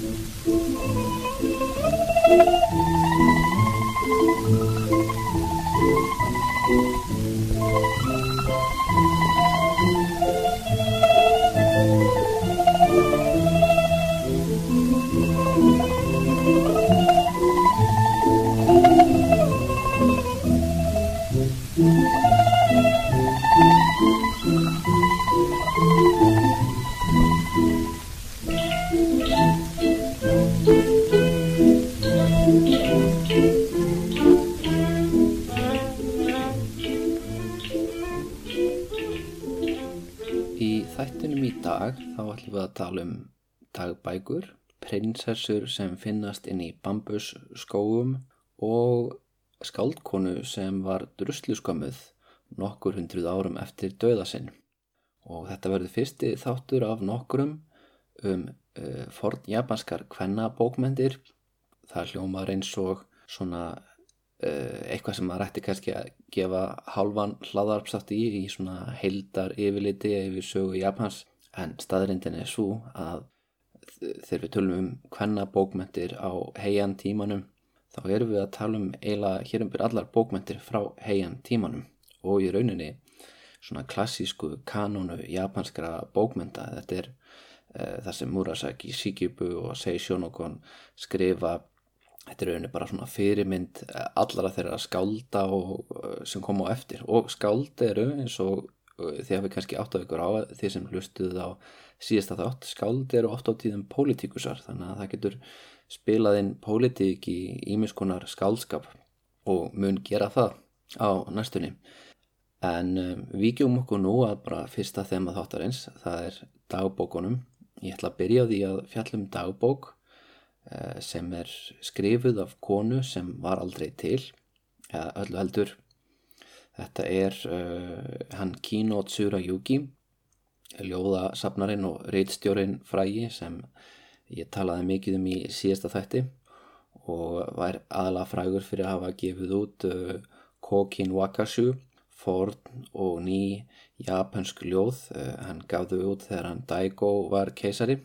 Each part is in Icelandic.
Thank you. Prinsessur sem finnast inn í bambusskóum og skáldkonu sem var drusluskömmuð nokkur hundruð árum eftir döða sinn. Og þetta verður fyrsti þáttur af nokkurum um uh, forn japanskar kvennabókmendir. Það hljómar eins og svona uh, eitthvað sem maður ætti kannski að gefa hálfan hlaðarpsátt í í svona heildar yfirliti yfir sögu Japans en staðrindin er svo að þegar við tölum um hvenna bókmentir á heian tímanum þá erum við að tala um eiginlega hér um byrja allar bókmentir frá heian tímanum og í rauninni svona klassísku kanónu japanskra bókmenta þetta er uh, það sem Murasaki Shikibu og Sei Shonokon skrifa. Þetta er rauninni bara svona fyrirmynd allara þeirra skálda og, uh, sem kom á eftir. Og skáld eru eins og að við kannski átt af ykkur á því sem hlustuð á síðasta þátt. Skáld eru oft á tíðum pólitíkusar þannig að það getur spilað inn pólitík í ímiskonar skáldskap og mun gera það á næstunni. En um, vikjum okkur nú að bara fyrsta þema þáttarins það er dagbókunum. Ég ætla að byrja á því að fjallum dagbók uh, sem er skrifuð af konu sem var aldrei til eða öllu heldur. Þetta er uh, hann Kino Tsurayuki ljóðasafnarinn og reitstjórin frægi sem ég talaði mikið um í síðasta þætti og var aðalega frægur fyrir að hafa gefið út uh, Kokin Wakashu forn og ný japansk ljóð. Uh, hann gaf þau út þegar hann Daigo var keisari.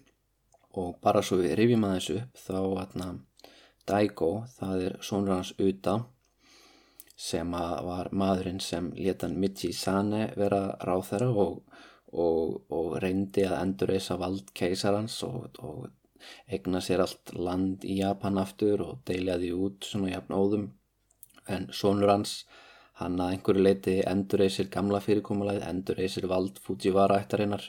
Og bara svo við rifjum að þessu upp þá atna, Daigo það er sonur hans Uta sem var maðurinn sem letan Michi Sane vera ráþæra og, og, og reyndi að endurreisa vald keisarans og, og egna sér allt land í Japan aftur og deiljaði út svona jafn óðum. En sonur hans hann að einhverju leiti endurreisir gamla fyrirkomulæð, endurreisir vald Fujiwara ættarinnar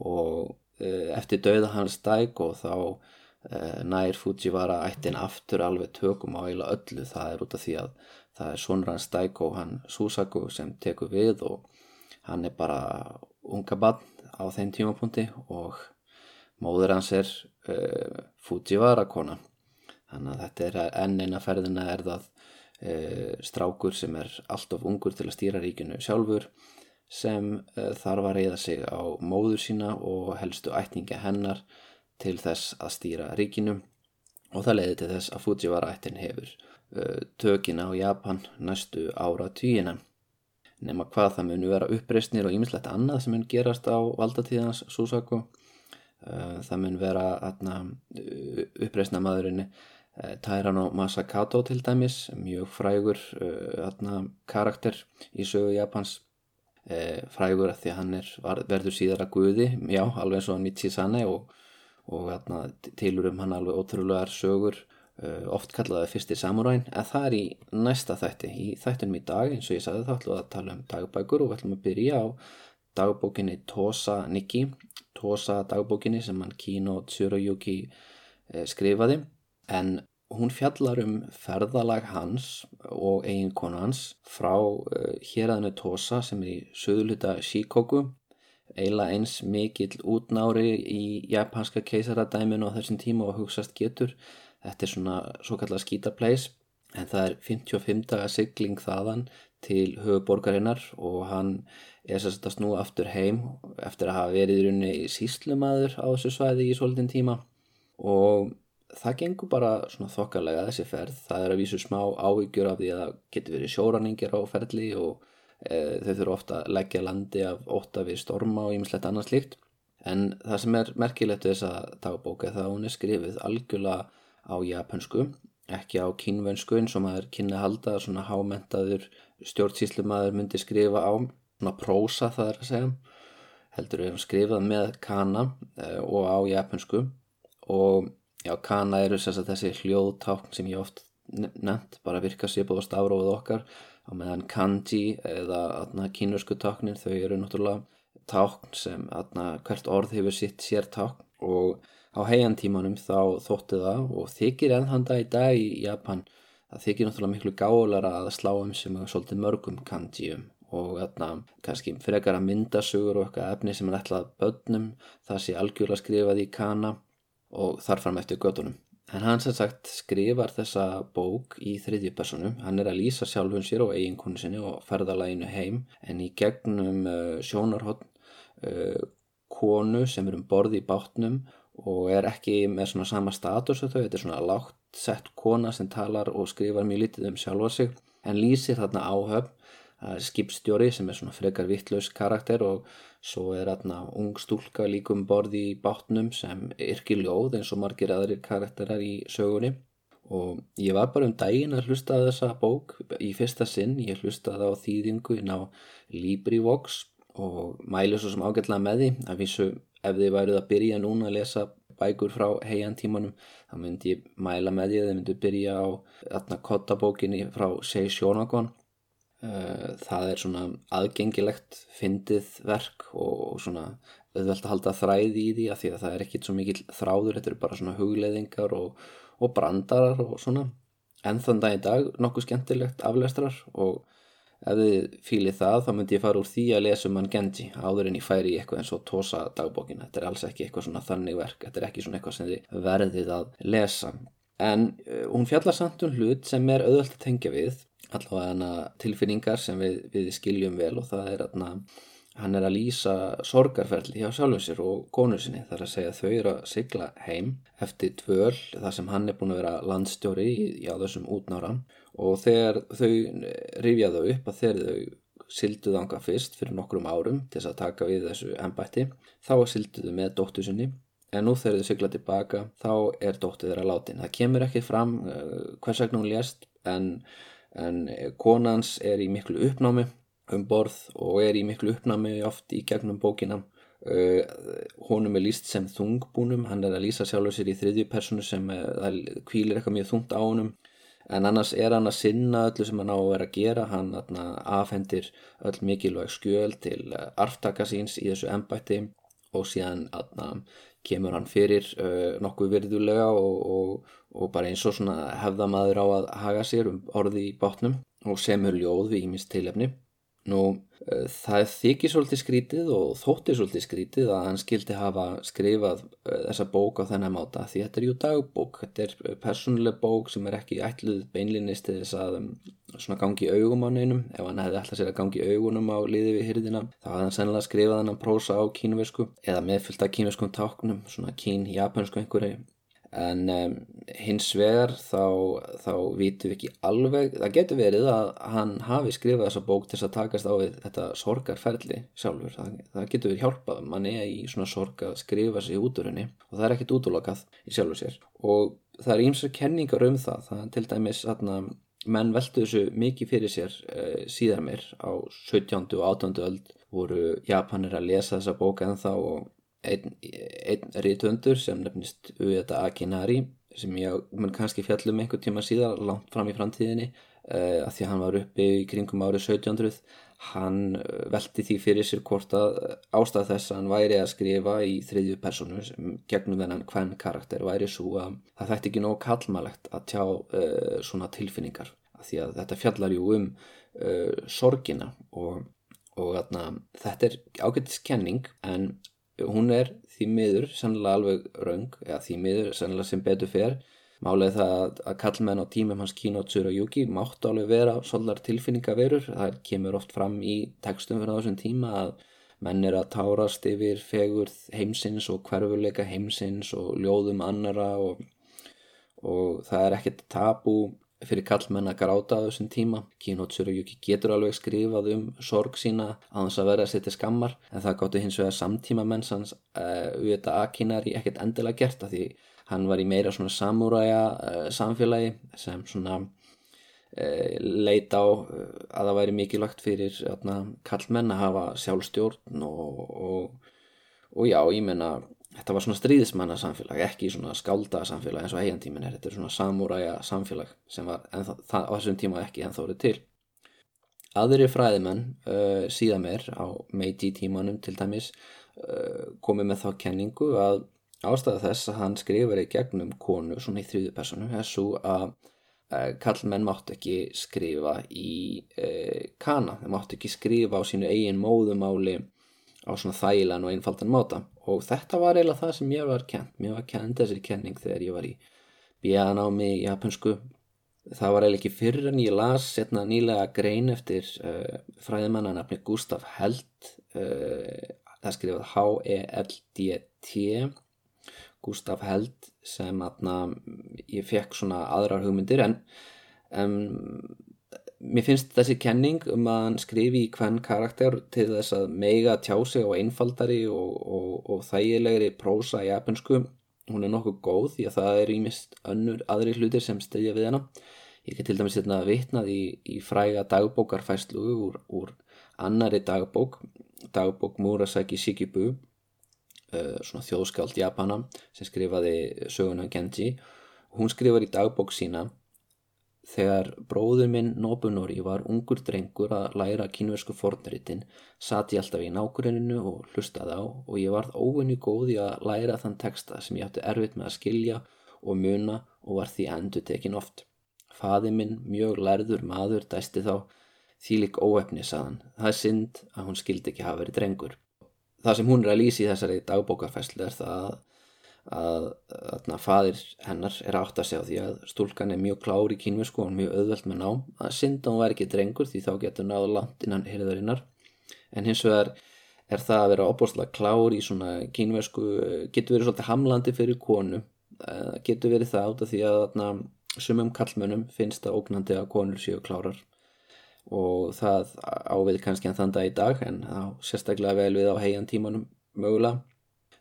og e, eftir dauða hans dæk og þá e, nær Fujiwara ættin aftur alveg tökum á eila öllu. Það er út af því að það er sonur hans dæk og hann Susaku sem tekur við og hann er bara unga bann á þeim tímapunkti og móður hans er uh, Fujiwara kona þannig að þetta er enn eina ferðina er það uh, strákur sem er alltof ungur til að stýra ríkinu sjálfur sem uh, þarf að reyða sig á móður sína og helstu ætninga hennar til þess að stýra ríkinu. Og það leiði til þess að Fujiwara ættin hefur tökina á Japan næstu ára týjina nema hvað það munu vera uppreysnir og ýmislegt annað sem mun gerast á valdatíðans Susaku. Það mun vera uppreysna maðurinn Tairano Masakato til dæmis mjög frægur atna, karakter í sögu Japans. Frægur að því að hann er, verður síðar að guði já, alveg eins og Nichisane og, og atna, tilur um hann alveg ótrúlegar sögur oft kallaði fyrsti samuræn en það er í næsta þætti. Í þættinum í dag eins og ég sagði þá ætlum við að tala um dagbækur og við ætlum að byrja á dagbókinni Tosa Nikki Tosa dagbókinni sem hann Kino Tsurayuki skrifaði. En hún fjallar um ferðalag hans og eiginkonu hans frá hérðinu Tosa sem er í söðluta Shikoku. Eiginlega eins mikill útnári í japanska keisaradæminu á þessum tíma og hugsast getur Þetta er svona svo kallar skítapleis en það er 55 daga sigling þaðan til höfuborgarinnar og hann er sérst að snúa aftur heim eftir að hafa verið í rauninni í síslumadur á þessu svæði í svolítinn tíma og það gengur bara svona þokkalega þessi ferð. Það er að vísu smá áhyggjur af því að það getur verið sjóranningir á ferli og e, þau þurfa ofta að leggja landi af óta við storma og ýmislegt annað slíkt En það sem er merkilegt við þessa dagbók er það að hún er skrifið algjörlega á japansku, ekki á kínvönsku eins og maður kynna halda svona hámentaður stjórnsýslumadur myndi skrifa á, svona prósa það er að segja, heldur við hefum skrifað með kana eh, og á japansku og já, kana eru þessi hljóðtákn sem ég oft nefnt, bara virka sépað og stafróð okkar á meðan kanji eða kínversku táknin þau eru náttúrulega tákn sem atna, hvert orð hefur sitt sér tákn og á heiantímanum þá þótti það og þykir ennhanda í dag í Japan það þykir náttúrulega miklu gálara að slá um sem er svolítið mörgum kanjium og atna, kannski frekar að myndasugur og eitthvað efni sem er ætlað bönnum það sé algjörlega skrifað í kana og þarfram eftir gödunum En hann sem sagt skrifar þessa bók í þriðju personu, hann er að lýsa sjálfum sér og eiginkonu sinni og ferðalæginu heim en í gegnum uh, sjónarhótt uh, konu sem er um borði í bátnum og er ekki með svona sama status og þau, þetta er svona lágt sett kona sem talar og skrifar mjög lítið um sjálfa sig en lýsir þarna áhöfn. Skipstjóri sem er svona frekar vittlaus karakter og svo er aðna ung stúlka líkum borði í bátnum sem yrkir ljóð eins og margir aðrir karakterar í sögunni. Og ég var bara um daginn að hlusta að þessa bók. Í fyrsta sinn, ég hlustaði á þýðingu inn á LibriVox og mælu svo sem ágætla með því að vísu ef þið værið að byrja núna að lesa bækur frá heiantímanum þá myndi ég mæla með að þið myndi byrja á aðna kottabókinni frá Sei Shonagon Eh, það er svona aðgengilegt fyndið verk og svona auðvelt að halda þræði í því að því að það er ekkit svo mikil þráður, þetta eru bara svona hugleðingar og, og brandarar og svona. En þann dag í dag nokkuð skemmtilegt aflestrar og ef þið fýlið það þá myndi ég fara úr því að lesa um hann Genji áður en ég færi í eitthvað eins og tósa dagbókina, þetta er alls ekki eitthvað svona þannig verk, þetta er ekki svona eitthvað sem þið verðið að lesa. En uh, hún fjallar samt um hlut sem er auðvelt að tengja við allavega tilfinningar sem við, við skiljum vel og það er að hann er að lýsa sorgarferðli hjá sjálfum sér og konu sinni. Þar að segja þau eru að sigla heim eftir tvöl þar sem hann er búin að vera landstjóri í, í á þessum útnára og þegar þau rifja þau upp að þegar þau silduð anga fyrst fyrir nokkrum árum til þess að taka við þessu ennbætti þá silduðu með dóttu sinni. En nú þegar þau sigla tilbaka þá er dóttu þeirra látin. Það kemur ekki fram uh, hvers vegna hún lést en en eh, konans er í miklu uppnámi um borð og er í miklu uppnámi oft í gegnum bókina. Uh, honum er líst sem þungbúnum. Hann er að lýsa sjálfur sér í þriðju personu sem uh, kvílir eitthvað mjög þungt á honum en annars er hann að sinna öllu sem hann á að vera að gera hann afhendir öll mikilvæg skjöl til arftaka síns í þessu ennbætti og síðan atna, kemur hann fyrir uh, nokkuð virðulega og, og, og bara eins og hefða maður á að haga sér um orði í bátnum og semur ljóð við ímins tilefni. Nú uh, það þykir svolítið skrítið og þóttir svolítið skrítið að hann skildi hafa skrifað uh, þessa bók á þennan máta því þetta er jú dagbók, þetta er persónuleg bók sem er ekki ætluð beinlinnist til þess að um, svona gangi augum á neinum, ef hann hefði alltaf sér að gangi augunum á liði við hyrðina þá hefði hann sennilega skrifað hann að prósa á kínuversku eða meðfylgta kínuverskum táknum, svona kín-japansku einhverju en um, hins vegar þá, þá vitum við ekki alveg, það getur verið að hann hafi skrifað þessa bók til að takast á við þetta sorgarferli sjálfur, það, það getur verið hjálpað mann er í svona sorg að skrifa sig út úr henni og það er ekkit útlokað í sjálfur sér og það er ímsa kenningar um það, það til dæmis að menn veldu þessu mikið fyrir sér uh, síðan mér á 17. og 18. öld voru Japanir að lesa þessa bók en þá og einn, einn rítundur sem nefnist Ueda Akinari sem ég mun kannski fjallum einhver tíma síðan langt fram í framtíðinni uh, að því að hann var uppi í kringum árið 1700 hann eh, velti því fyrir sér hvort að ástæð þess að hann væri að skrifa í þriðju personu gegnum þennan hvern karakter væri svo að það þætti ekki nóg kallmælegt að tjá uh, svona tilfinningar. Að því að þetta fjallar jú um uh, sorgina og, og atna, þetta er ágættiskenning en hún er því miður sannlega alveg raung, eða því miður sannlega sem betur fer. Málega það að, kallmenn á tímum hans Kinotsur og Yuki máttu alveg vera svolgar tilfinningaverur, það kemur oft fram í tekstum fyrir þessum tíma að menn er að tárast yfir fegur heimsins og hverfuleika heimsins og ljóðum annara og, og það er ekkert tabu fyrir kallmenn að gráta á þessum tíma. Kino Tsuruyuki getur alveg skrifað um sorg sína á þess að vera að setja skammar en það gáttu hins vegar samtíma mennsans uh, auðvitað Akinari ekkert endilega gert að því hann var í meira svona samúræja uh, samfélagi sem svona uh, leita á að það væri mikilvægt fyrir kallmenn að hafa sjálfstjórn og, og, og já, ég menna þetta var svona stríðismanna samfélag ekki svona skálda samfélag eins og heiantímin er. Þetta er svona samúræja samfélag sem var ennþá, það, á þessum tíma ekki en þórið til. Aðri fræðimenn uh, síðan mér á Meiji tímanum til dæmis uh, komið með þá kenningu að ástæða þess að hann skrifur í gegnum konu svona í þrjúðu personu er svo að uh, kallmenn mátt ekki skrifa í uh, kana, þeir mátt ekki skrifa á sínu eigin móðumáli á svona þægilegan og einfaldan máta. Og þetta var eiginlega það sem ég var kent mér var kent þessi kenning þegar ég var í bíanámi í japansku það var eiginlega ekki fyrir en ég las setna nýlega grein eftir uh, fræðimanna nafni Gustaf Held uh, það skrifað H-E-L-D-T Gustaf Held sem atna, ég fekk svona aðrar hugmyndir en um, mér finnst þessi kenning um að hann skrifi í hvern karakter til þess að meiga tjá sig á einfaldari og, og, og þægilegri prósa í japansku hún er nokkuð góð því að það er ímist önnur aðri hlutir sem stegja við hana. Ég get til dæmis hérna vitnað í, í fræga dagbókarfæslu úr, úr annari dagbók dagbók Murasaki Shikibu uh, svona þjóðskáld Japana sem skrifaði söguna Genji. Hún skrifar í dagbók sína Þegar bróður minn Nobunori var ungur drengur að læra kínversku fornritin satt ég alltaf í nákvæminu og hlustaði á og ég varð óvinni góð í að læra þann texta sem ég átti erfitt með að skilja og muna og var því endur tekin oft. Faði minn, mjög lærður maður, dæsti þá því lík óefni saðan. Það er synd að hún skildi ekki hafa verið drengur. Það sem hún er að lýsi í þessari dagbókarfæslu er það að að þarna fadir hennar er átt að segja því að stúlkan er mjög klári í kínvisku og mjög auðvelt með nám. Að synda hún væri ekki drengur því þá getur náðu langt innan hyrðarinnar en hins vegar er það að vera opbúrslega klári í svona kínvisku getur verið svolítið hamlandi fyrir konu. Eh, getur verið það átt að því að sumum kallmönum finnst það ógnandi að konur séu klárar. Og það ávið kannski en þann dag í dag en þá sérstaklega vel við á heian tímanum mögulega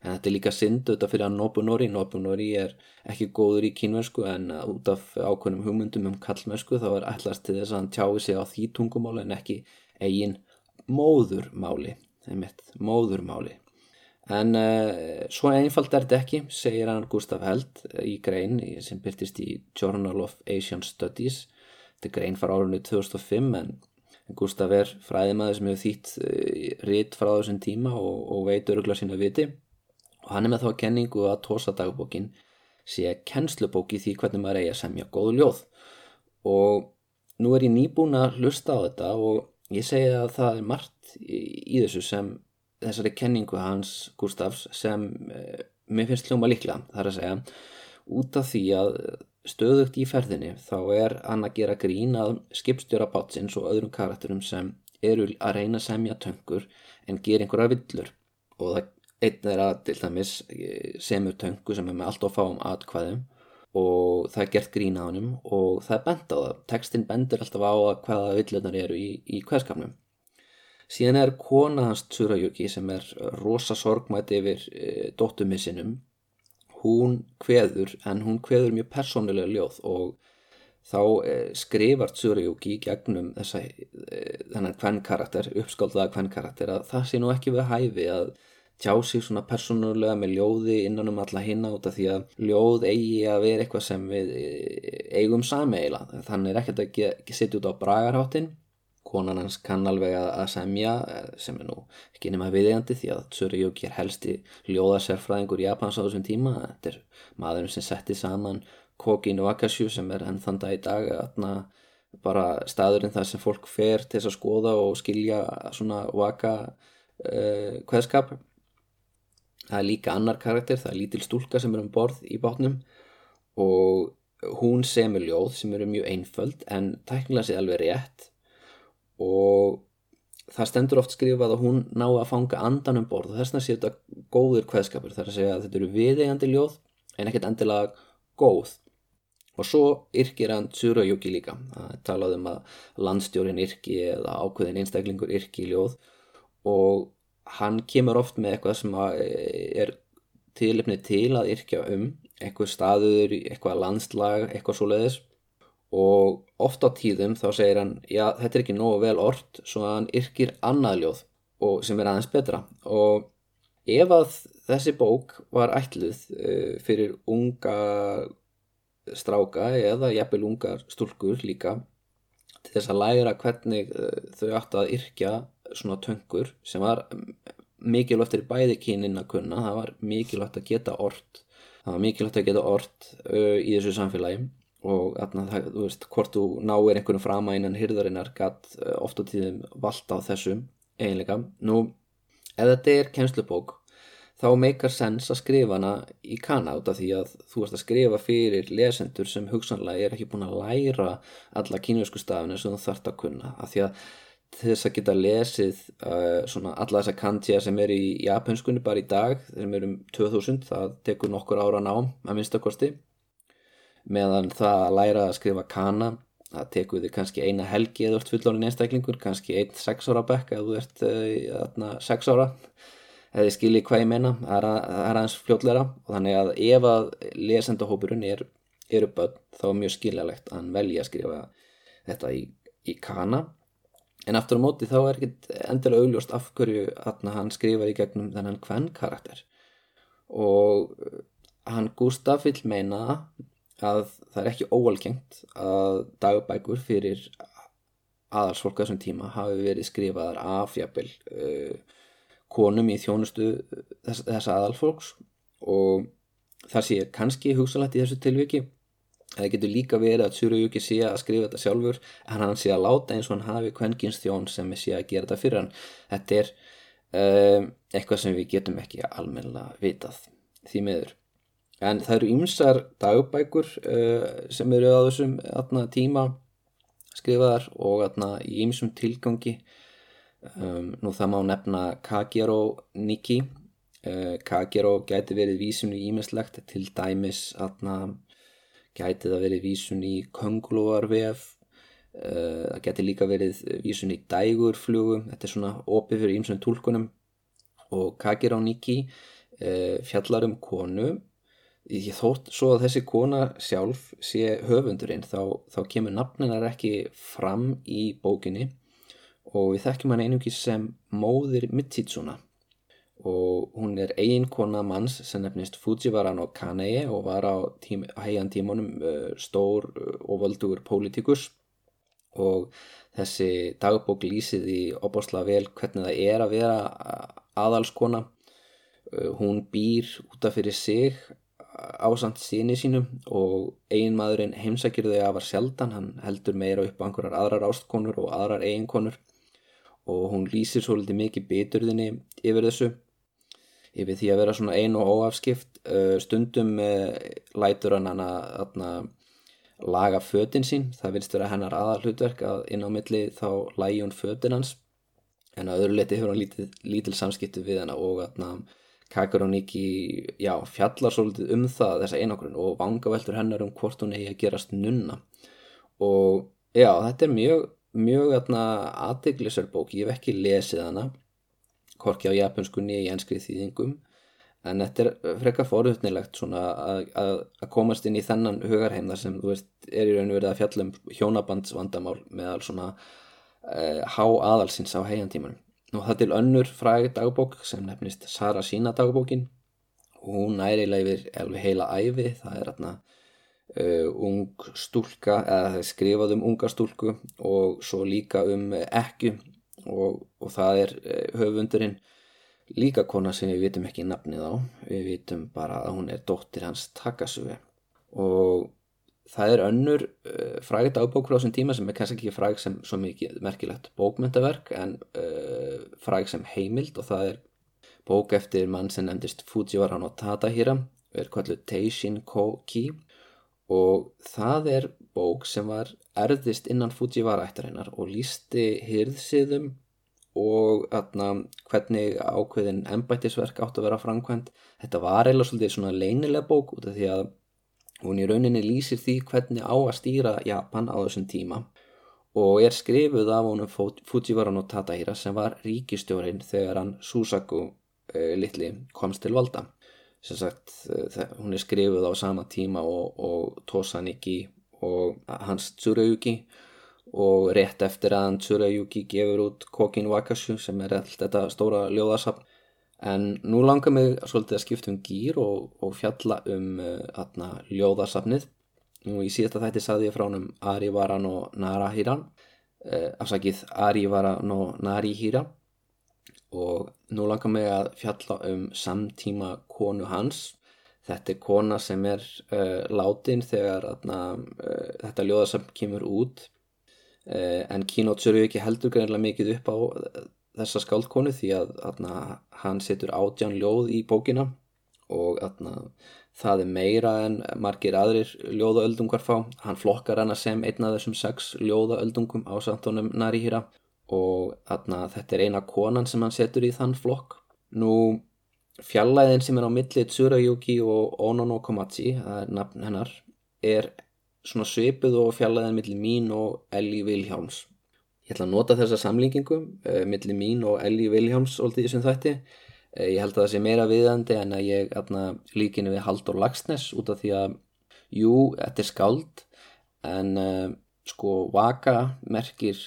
en þetta er líka synd auðvitað fyrir að Nobunori Nobunori er ekki góður í kínversku en út af ákveðnum hugmyndum um kallmersku þá er allast til þess að hann tjái sig á því tungumáli en ekki eigin móðurmáli. Móðurmáli. En uh, svo einfalt er þetta ekki segir hann Gustaf Held í grein sem byrtist í Journal of Asian Studies. Þetta grein fara árunni 2005 en Gustaf er fræðimaður sem hefur þýtt uh, eh, ritt frá þessum tíma og, og veit örugla sína viti og hann er með þá kenningu að tósa dagbókin sé kennslubóki því hvernig maður eigi að semja góðu ljóð. Og nú er ég nýbúin að hlusta á þetta og ég segja að það er margt í, þessu sem þessari kenningu hans Gustafs sem e, mér finnst hljóma líkla þar að segja. Út af því að stöðugt í ferðinni þá er hann að gera grín að skipstjóra bátsins og öðrum karakterum sem eru að reyna að semja töngur en gera einhverja villur. Og það einn er að til dæmis eh, semur töngu sem er með allt of fáum atkvæðum og það er gert grín á hannum og það er bent á það. Textin bendur alltaf á að hvaða villunar eru í, í hverskapnum síðan er kona hans Tsurayuki sem er rosa sorgmætt yfir e, dóttumissinum hún kveður en hún kveður mjög persónulega ljóð og þá e, skrifar Tsurayuki gegnum þessa e, þennan hvern karakter, uppskáldaða hvern karakter að það sé nú ekki við hæfi að tjá sig svona persónulega með ljóði innan um alla hinna út af því að ljóð eigi að vera eitthvað sem við eh, eigum sameila þannig er ekkert að ekki setja út á bragarháttin konan hans kann alveg að semja eh, sem er nú ekki nema viðegandi því að Tsurayuki er helsti ljóðasérfræðingur Japans á þessum tíma. Þetta er maðurinn sem setti saman Koki Nwakashu sem er enn þann dag í dag atna, bara staðurinn þar sem fólk fer til að skoða og skilja svona waka uh, hverskap það er líka annar karakter, það er lítil stúlka sem er um borð í bátnum og hún semur ljóð sem eru mjög einföld en tæknilega sé alveg rétt. Og það stendur oft skrifað að hún ná að fanga andan um borð og þess vegna sé þetta góður kveðskapur þar að segja að þetta eru viðeigandi ljóð en ekkert endilega góð. Og svo yrkir hann Tsurayuki líka. Það talaði um að landstjórin yrki eða ákveðin einstaklingur yrki ljóð. Og hann kemur oft með eitthvað sem er tilipni til að yrkja um eitthvað staður, eitthvað landslag eitthvað svo leiðis og oft á tíðum þá segir hann já þetta er ekki nógu vel orrt svo að hann yrkir annað ljóð og sem er aðeins betra. Og ef að þessi bók var ætluð uh, fyrir unga stráka eða jafnvel ungar stúlkur líka til þess að læra hvernig uh, þau átt að yrkja svona töngur sem var mikilvægt fyrir bæði kynin að kunna það var mikilvægt að geta orrt það var mikilvægt að geta orrt uh, í þessu samfélagi og þarna, það, þú veist, hvort þú náir einhvern frama innan hyrðarinnar gætt eh, oft á tíðum valda á þessum eiginleika. Nú, ef þetta er kennslubók, þá meikar sens að skrifa hana í kana út af því að þú ert að skrifa fyrir lesendur sem hugsanlega er ekki búin að læra alla kynjósku stafinu sem þú þart að kunna. Af því að þess að geta lesið uh, svona alla þessa kantja sem er í japanskunni bara í dag, sem er um 2000, það tekur nokkur ára nám að minnstakosti meðan það að læra að skrifa kana það tekur þið kannski eina helgi eða þú ert fullónin einstaklingur, kannski einn sex ára bekk eða þú ert uh, sex ára eða þið skiljið hvað ég meina það er, er aðeins fljótleira og þannig að ef að lesendahópurinn er, eru börn þá er mjög skiljalegt að hann velja að skrifa þetta í, í kana en aftur á móti þá er ekkit endilega augljóst af hverju hann skrifa í gegnum þennan hvern karakter og hann Gustaf vil meina að það er ekki óalgengt að dagbækur fyrir aðalsfólk á þessum tíma hafi verið skrifaðar af jafnvel uh, konum í þjónustu þess, þess aðalfólks. Og það sé kannski hugsalagt í þessu tilviki það getur líka verið að Tsuruyuki sé að skrifa þetta sjálfur en hann sé að láta eins og hann hafi kvenkins þjón sem sé að gera þetta fyrir hann. Þetta er uh, eitthvað sem við getum ekki almenna vitað því meður en það eru ymsar dagbækur uh, sem eru á þessum atna, tíma skrifaðar og atna, í ymsum tilgangi. Um, nú það má nefna Kagero Niki uh, Kagero gæti verið vísun í ímislegt til dæmis atna, gæti það verið vísun í Konglovarvef uh, það gæti líka verið vísun í Dægurflugum þetta er svona opið fyrir ymsum tólkunum og Kagero Niki uh, fjallar um konu. Ég þótt svo að þessi kona sjálf sé höfundurinn þá, þá kemur nafninar ekki fram í bókinni. Og við þekkjum hann einungis sem móðir Mitsitsuna og hún er eiginkona manns sem nefnist Fujiwara no Kanei og var á, tím, heian tímanum uh, stór og völdugur pólitikus og þessi dagbók lýsið í opásla vel hvernig það er að vera aðalskona. Uh, hún býr útaf fyrir sig ásand síni sínum og eiginmaðurinn heimsækir þau afar sjaldan, hann heldur meira upp á einhverjar aðrar ástkonur og aðrar eiginkonur. Og hún lýsir svolítið mikið biturðinni yfir þessu yfir því að vera svona ein og óafskipt stundum lætur hann að laga fötin sín, það vilst vera hennar aðal hlutverk að inn á milli þá lægi hún fötin hans. En að öðru leti hefur hann lítil, lítil samskiptu við hann og að Kakaroníki, já, fjallar svolítið um það þessa einogrun og vangaveltur hennar um hvort hún eigi að gerast nunna. Og já, þetta er mjög, mjög aðteglisar bók, ég hef ekki lesið hana, korki á japanskunni í ennskrið þýðingum, en þetta er frekka forutnilegt að, að, að komast inn í þennan hugarheim þar sem, veist, er í raun og verið að fjalla um hjónabandsvandamál með alls svona uh, há aðalsins á heiantímanum. Nú það til önnur fræg dagbók sem nefnist Sara sína dagbókin. Og hún næri leifir alveg heila æfi, það er aðna uh, ung stúlka eða skrifað um unga stúlku og svo líka um ekku og, og það er uh, höfundurinn líka kona sem við vitum ekki nafnið á, við vitum bara að hún er dóttir hans Takasuve og það er önnur uh, fræg dagbók frá þessum tíma sem er kannski ekki fræg sem svo mikið merkilegt bókmyndaverk en uh, fræg sem heimild og það er bók eftir mann sem nefndist Fujiwara no Tadahira er kvöldu Teishin Koki og það er bók sem var erðist innan Fujiwara ættarinnar og lísti hyrðsiðum og atna, hvernig ákveðin embættisverk átt að vera framkvæmt þetta var eða svolítið svona leinilega bók út af því að Hún í rauninni lýsir því hvernig á að stýra Japan á þessum tíma og er skrifuð af honum Fujiwara no Tadahira sem var ríkistjórin þegar hann Susaku uh, litli komst til valda. Sagt, uh, hún er skrifuð á sama tíma og, og Tosaniki og hans Tsurayuki. Og rétt eftir að hann Tsurayuki gefur út Kokin Wakashu sem er alltaf þetta stóra ljóðasapn. En nú langar mig svolítið að skipta um gýr og, og fjalla um uh, ljóðasapnið Nú í síðasta þætti saði ég frá hann um Arivaran og Narahira, eh, afsakið Arivaran og Narihira og nú langar mig að fjalla um samtíma konu hans. Þetta er kona sem er eh, látin þegar atna, eh, þetta ljóðasamt kemur út. Eh, en Kínótsuru ekki heldur greinlega mikið upp á þessa skáldkonu því að atna, hann setur átján ljóð í bókina. Og atna, það er meira en margir aðrir ljóðaöldungar fá. Hann flokkar hana sem einn af þessum sex ljóðaöldungum á samtónum Narihira og atna, þetta er eina konan sem hann setur í þann flokk. Nú fjallæðin sem er á milli Tsurayuki og Onono Komachi það er nafn hennar er svona svipuð og fjallæðin milli mín og Elli Vilhjáms ég ætla að nota þessa samlíkingu uh, milli mín og Elli Vilhjáms alltaf í þessum þætti. Eh, ég held að það sé meira viðandi en að ég líkinu við Haldur Lagsnes út af því að jú, þetta er skáld en uh, sko vaka merkir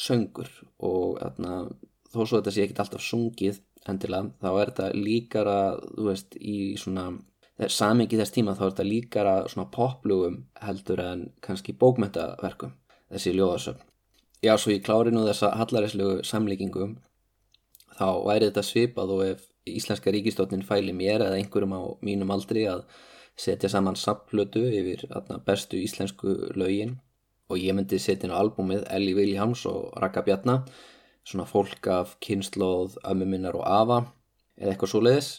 söngur og atna, þó svo þetta sé ekki alltaf sungið endilega þá er þetta líkara veist í svona samingi þess tíma þá er þetta líkara svona poplugum heldur en kannski bókmyndaverkum þessi ljóðasöfn. Já svo ég klári nú þessa hallaræslegu samlíkingum þá væri þetta svipað og ef Íslenska ríkistofnin fæli mér eða einhverjum á mínum aldri að setja saman sapplötu yfir atna, bestu íslensku lögin og ég myndi setja inn á albúmið Elli Viljáms og Raka Bjarnar svona fólk af kynnslóð, ömmuminnar og afa eða eitthvað svo leiðis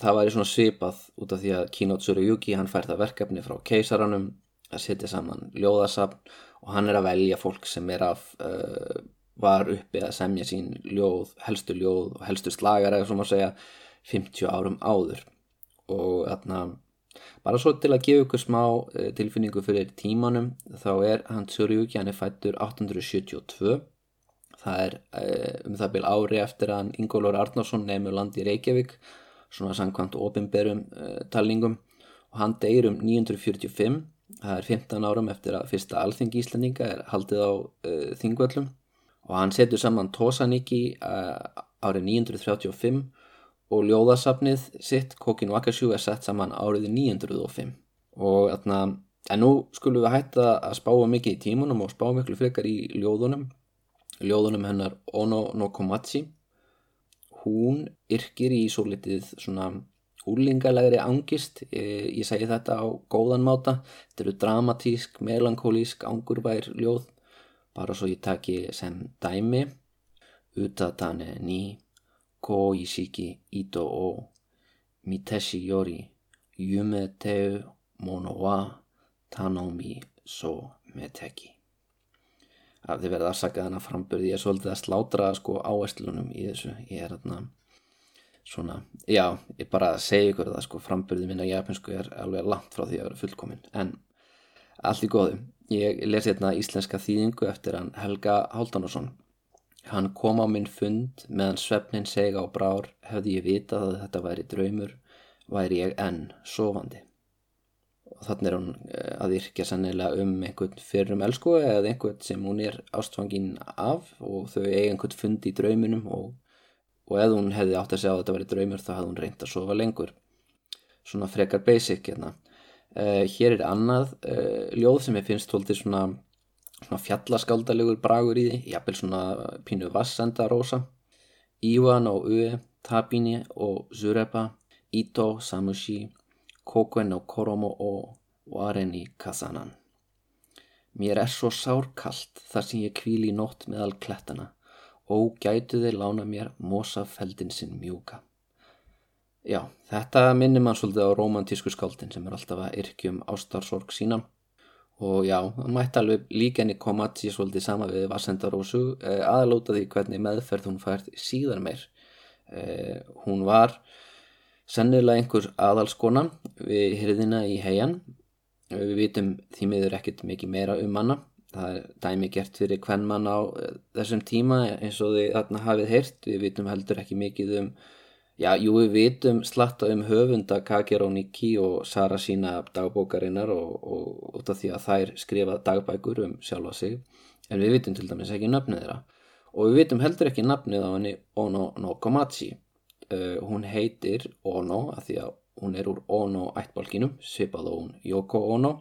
það væri svona svipað út af því að Kinot Suruyuki hann fær það verkefni frá keisaranum að setja saman ljóðasapn og hann er að velja fólk sem er af uh, var uppi að semja sín ljóð, helstu ljóð og helstu slagar eða svona að segja 50 árum áður. Og þarna bara svo til að gefa ykkur smá eh, tilfinningu fyrir tímanum þá er hann Tsurjúki, hann er fættur 872 það er eh, um það byrj ári eftir að Ingólur Arnarsson nefnur land í Reykjavík svona sangkvæmt ofinberum uh, talningum. Og hann deyir um 945 það er 15 árum eftir að fyrsta alþengi íslendinga er haldið á uh, þingvöllum. Og hann setur saman Tosaniki uh, árið 935 og ljóðasafnið sitt Kokin Wakashu er sett saman árið 905 og þarna en nú skulum við hætta að spáa mikið í tímunum og spáa miklu frekar í ljóðunum. Ljóðunum hennar Ono no Komachi hún yrkir í svo litið svona úlingalegri angist. Ég, ég segi þetta á góðan máta. Þetta eru dramatísk, melankólísk angurvær ljóð. Bara svo ég taki sem dæmi. Utatane ni ko ishiki ito o miteshi yori yume teu mono wa tanomi so meteki að þið verða afsakað hana frambörði ég er svolítið að slátra sko áestlunum í þessu. Ég er þarna svona, já, ég bara segi ykkur það sko frambörði minna japansku er alveg langt frá því að vera fullkominn en allt í góðu. Ég lesi hérna íslenska þýðingu eftir hann Helga Háldanarsson. Hann kom á minn fund meðan svefnin seg á brár hefði ég vitað að þetta væri draumur, væri ég enn sofandi. Og þannig er hún eh, að yrkja sannilega um einhvern fyrrum elsku eða einhvern sem hún er ástfangin af og þau eigi einhvern fund í drauminum og, og ef hún hefði átt að segja að þetta væri draumur þá hefði hún reynd að sofa lengur. Svona frekar basic hérna. Uh, hér er annað uh, ljóð sem ég finnst tóltið svona, svona fjallaskaldalegur bragur í því, jafnvel svona pínu vassenda rosa. Iwan og Ue, Tabini og Zureba, Ito, Samushi, Kokuen og Koromo og Wareni Kasanan. Mér er svo sárkallt þar sem ég kvíli í nótt með all klettana og gætu þeir lána mér mosa feldin sinn mjúka. Já, þetta minnir mann svolítið á romantísku skáldin sem er alltaf að yrkjum ástarsorg sína og já, það mætti alveg líka henni koma að því svolítið sama við Vassendarósu eh, aðalóta því hvernig meðferð hún fært síðan meir. Eh, hún var sennilega einhver aðalskona við hyrðina í heian. Við vitum því miður ekkert mikið meira um hana. Það er dæmi gert fyrir hvern mann á eh, þessum tíma eins og þið þarna hafið heyrt. Við vitum heldur ekki mikið um já, jú við vitum slatta um höfunda Kageró Nikki og Sara sína dagbókarinnar og, út af því að þær skrifa dagbækur um sjálfa sig. En við vitum til dæmis ekki nöfnið þeirra. Og við vitum heldur ekki nafnið á henni Ono no Komachi uh, hún heitir Ono að því að hún er úr Ono ættbálkinum svipað og hún Yoko Ono.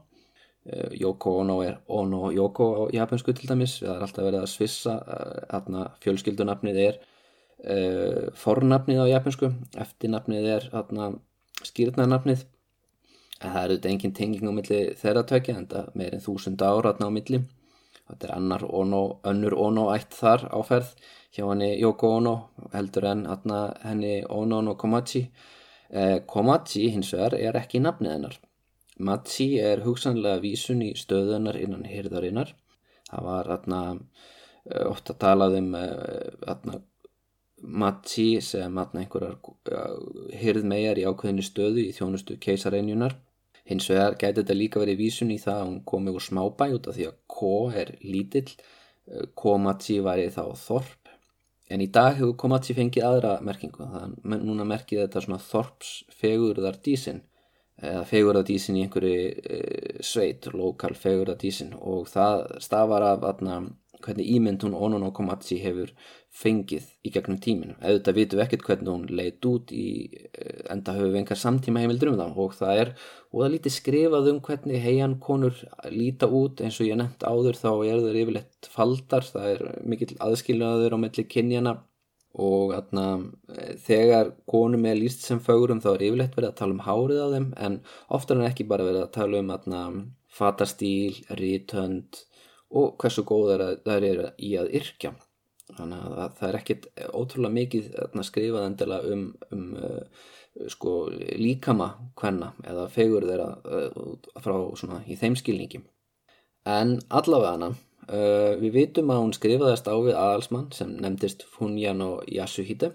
Uh, Yoko Ono er Ono Yoko á japansku til dæmis. Það er alltaf verið að svissa uh, fjölskyldunafnið er fornafnið á japansku eftirnafnið er skýrnarnafnið það eru þetta engin tenging á milli þeirra tökja en það meirinn þúsund ára á milli. Þetta er annar ono, önnur Ono ætt þar áferð hjá henni Yoko Ono heldur en henni Ono no Komachi eh, Komachi hins vegar er ekki nafnið hennar. Machi er hugsanlega vísun í stöðunar innan hyrðarinnar það var atna, eh, ofta talað um eh, Machi sem einhverjar hyrðmegar í ákveðinu stöðu í þjónustu keisareinjunar Hins vegar gæti þetta líka verið vísun í það að hún komi úr smábæ út af því að Ko er lítill, eh, Komachi væri þá Þorp. En í dag hefur Komachi fengið aðra merkingu, þannig að núna merkið þetta svona Þorps fegurðardísin eða fegurðardísin í einhverju e, sveit, lokal fegurðardísin og það stafar af atna, hvernig ímynd hún Onono Komachi hefur fengið í gegnum tíminu. Auðvitað vitum við ekkert hvernig hún leitt út í eh, enda höfum við engar samtíma heimildur um það og það er, og það lítið skrifað um hvernig heian konur líta út. Eins og ég nefnt áður þá er það yfirleitt faldar, það er mikill aðskiljaður á melli kynjana og atna, þegar konum er líst sem fögurum þá er yfirleitt verið að tala um hárið á þeim. En oftar en ekki bara verið að tala um atna, fatastíl, rítönd og hversu góð það er í að yrkja. Þannig að það er ekkit ótrúlega mikið skrifað endala um, um uh, sko, líkama hvenna eða fegur þeirra uh, frá svona í þeim skilningi. En allavega hana uh, við vitum að hún skrifaðist á við aðalsmann sem nefndist Funjan og Yasuhide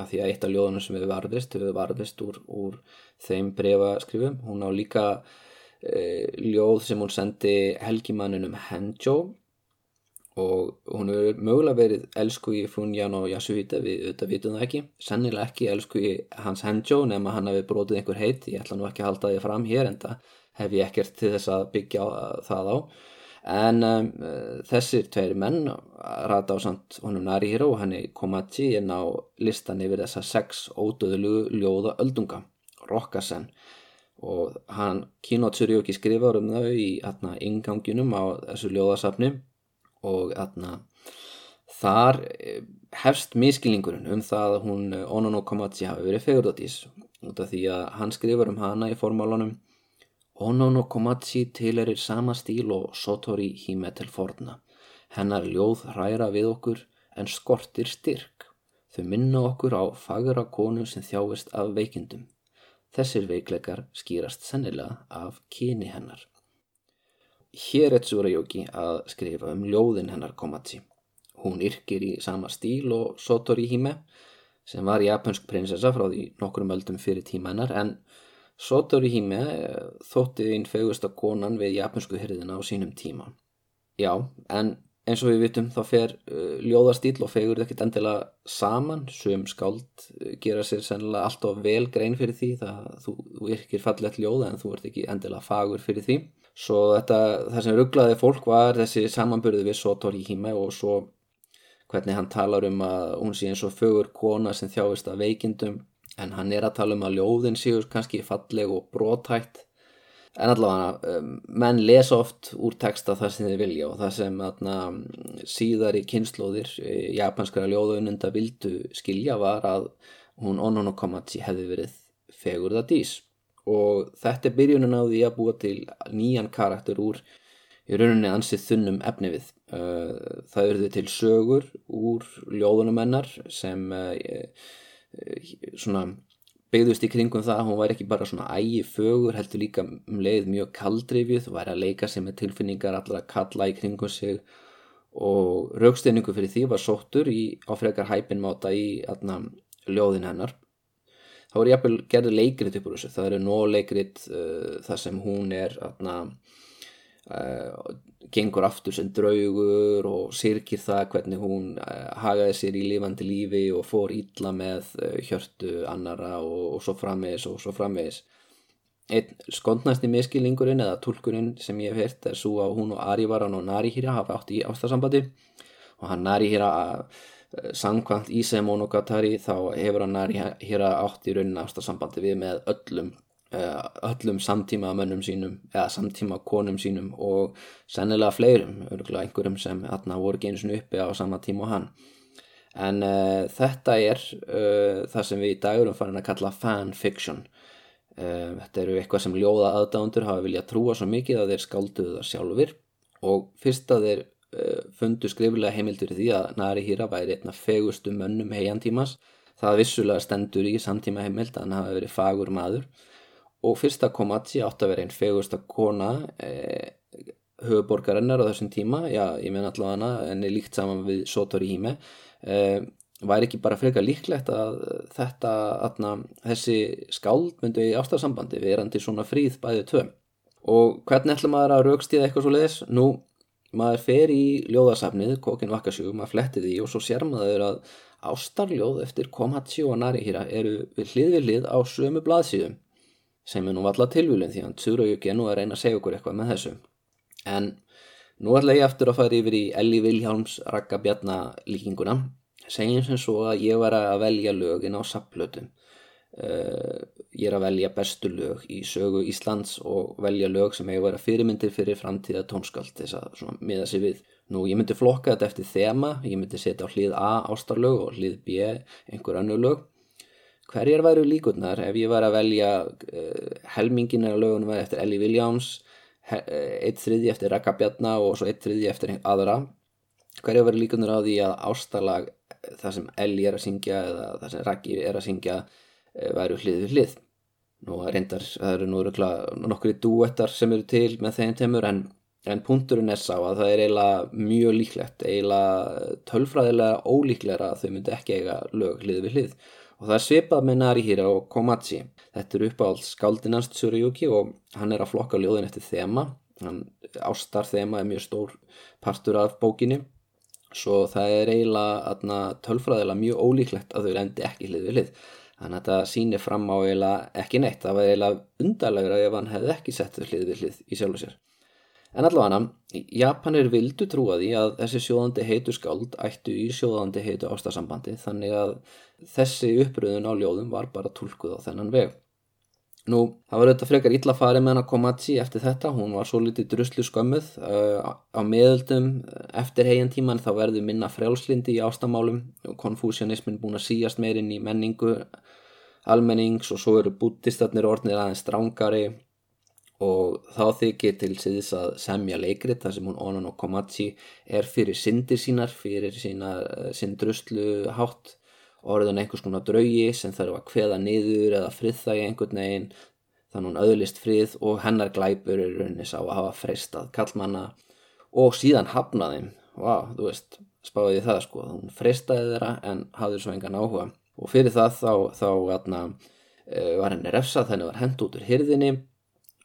af því að eitt af ljóðunum sem við varðist við varðist úr, úr þeim breyfaskrifum hún á líka ljóð sem hún sendi helgimanninum Henjó og hún hefur mögulega verið elsku í Funjan og Yasuhita við auðvitað vitum það ekki. Sennilega ekki elsku í hans Henjo nema hann hefur brotið einhver heit. Ég ætla nú ekki að halda því fram hér en það hef ég ekkert til þess að byggja það á. En um, þessir tveir menn rata á samt honum Narihiro og henni Komachi inn á listan yfir þessa sex ódöðlugu ljóða öldunga Rokkasen og hann Kinotsurjóki skrifar um þau í atna, inganginum á þessu ljóðasafni. Og atna, þar eh, hefst miskilningurinn um það að hún eh, Onono Komachi hafi verið fegurdotís út af því að hann skrifur um hana í formálunum. Onono Komachi tilerir sama stíl og Sotori híme til forna. Hennar ljóð hræra við okkur en skortir styrk. Þau minna okkur á fagra konu sem þjáist af veikindum þessir veikleikar skýrast sennilega af kyni hennar Hieretsura Jóki að skrifa um ljóðin hennar Komachi. Hún yrkir í sama stíl og Sotori Hime sem var japansk prinsessa frá því nokkrum öldum fyrir tíma hennar en Sotori Hime eh, þótti einn fegusta konan við japansku hyrðina á sínum tíma. Já, en eins og við vitum þá fer uh, ljóðastíl og fegur ekkert endilega saman. Sem skáld uh, gera sér sennilega alltaf vel grein fyrir því það þú, þú yrkir fallet ljóða en þú ert ekki endilega fagur fyrir því. Svo þetta, það sem rugglaði fólk var þessi samanbyrðu við Sotori Hime og svo hvernig hann talar um að hún sé eins og fögur kona sem þjáist að veikindum. En hann er að tala um að ljóðin séu kannski falleg og brótætt en allavega um, menn lesa oft úr texta það sem þið vilja og það sem atna, síðar í kynnslóðir e, japanskara ljóðaununda vildu skilja var að hún Onono Komachi hefði verið fegurða dís. Og þetta er byrjunin á því að búa til nýjan karakter úr í rauninni ansið þunnum efni við. Uh, það eru til sögur úr ljóðunum hennar sem uh, svona byggðust í kringum það að hún væri ekki bara svona ægi fögur, heldur líka um leið mjög kaldrifjuð, væri að leika sig með tilfinningar allra að kalla í kringum sig. Og rauksteiningu fyrir því var sóttur í áfrekar hæpinmáta í atna, ljóðin hennar. Þá er jafnvel gerði leikrit upp úr þessu. Það eru nóg leikrit uh, þar sem hún er atna, uh, gengur aftur sem draugur og sirkir það hvernig hún uh, hagaði sér í lifandi lífi og fór ítla með uh, hjörtu annara og, og svo framvegis og svo framvegis. Einn skondnæsti miskilingurinn eða tólkurinn sem ég hef hert er svo að hún og Arivaran og Narihira hafa átt í ástasambandi og hann Narihira uh, sangkvæmt Íse Monogatari þá hefur hann Narihira átt í raunin ástasambandi við með öllum öllum samtíma mönnum sínum eða samtíma konum sínum og sennilega fleirum, örgulega einhverjum sem aðna voru genið uppi á sama tíma og hann. En uh, þetta er það sem við í dagurum farin að kalla fanfiction. Um, þetta eru eitthvað sem ljóða aðdándur hafa viljað trúa svo mikið að þeir skálduðu það sjálfur og fyrst að þeir uh, fundu skriflega heimildur því að Nari Hira væri einna fegustu mönnum heiantímas það vissulega stendur í samtíma heimild að hann hafi verið fagur maður og fyrsta Komachi átt að vera einn fegusta kona eh, höfuborgarinnar á þessum tíma. Já ég menn allavega en er líkt saman við Sotori Hime. Eh, væri ekki bara frekar líklegt að þetta, atna, þessi skáld myndi í ástarsambandi verandi svona fríð bæðið tvö? Og hvernig ætlum maður að raukstíða eitthvað svo leiðis? Nú, maður fer í ljóðasafnið, Kokin Vakasjú, maður fletti því og svo sér maður að ástarljóð eftir Komachi og Narihira eru við hlið við hlið á sömu blaðsíðum sem er nú alltaf tilvílun því að Tsurayuki er nú að reyna að segja okkur eitthvað með þessu. En nú ætla ég eftir að fara yfir í Elli Vilhjálms Raka Bjarnar líkinguna. Segjum sem svo að ég var að velja lögin á sapplötum uh, ég er að velja bestu lög í sögu Íslands og velja lög sem hefur verið fyrirmyndir fyrir framtíða tónskald þess að miða sér við. Nú ég myndi flokka þetta eftir þema. Ég myndi setja á hlið A ástarlög og hlið B einhver annu lög hverjar væru líkurnar? Ef ég var að velja uh, helmingin af lögunum eftir Ellie Williams eitt þriði eftir Raka Bjarnar og svo eitt þriði eftir aðra hverja væru líkurnar á því að ástarlag það sem Elli er að syngja eða það sem Raggi er að syngja eh, væru hlið við hlið? Nú reyndar, það eru nú nokkri duettar sem eru til með þeim temur en, en punkturinn er sá að það er eiginlega mjög líklegt eiginlega tölfræðilega ólíklega að þau myndi ekki eiga lög hlið við hlið og það er svipað með Narihira og Komachi þetta er uppáhald skáldinast Tsurayuki og hann er að flokka ljóðin eftir þema. Hann, ástar þema er mjög stór partur af bókinni. Svo það er eiginlega tölfræðilega mjög ólíklegt að þau endi ekki hlið við hlið þannig að þetta sýnir fram á eiginlega ekki neitt. Það var eiginlega undarlegra ef hann hefði ekki sett þau hlið við hlið í sjálf og sér en allavega, Japanir vildu trúa því að þessi sjóðandi heitu skáld ættu í sjóðandi heitu ástasambandi þannig að þessi uppröðun á ljóðum var bara tólkuð á þennan veg. Nú, það var auðvitað frekar illa farið með hana Komachi eftir þetta, hún var svo litið druslu skömmuð uh, á meðöldum eftir hegjan tíman þá verður minna frjálslindi í ástamálum. Og konfúsjónismin búin að síjast meirinn í menningu almennings og svo eru bútistarnir orðnir aðeins strángari og þá þykir til síðis að semja leikrit þar sem hún Onan og Komachi er fyrir syndir sínar, fyrir sína, uh, sín druslu hátt orðin einhvers konar draugi sem þarf að kveða niður eða friðþægi einhvern veginn þannig hún auðlist frið og hennar glæpur er raunis á að hafa freistað kallmanna og síðan hafnaðim wow, þú veist, spáði það sko hún freistaði þeirra en hafði svo engan áhuga. Og fyrir það þá, þá atna, uh, var henni refsað þenni var hend út úr hyrðinni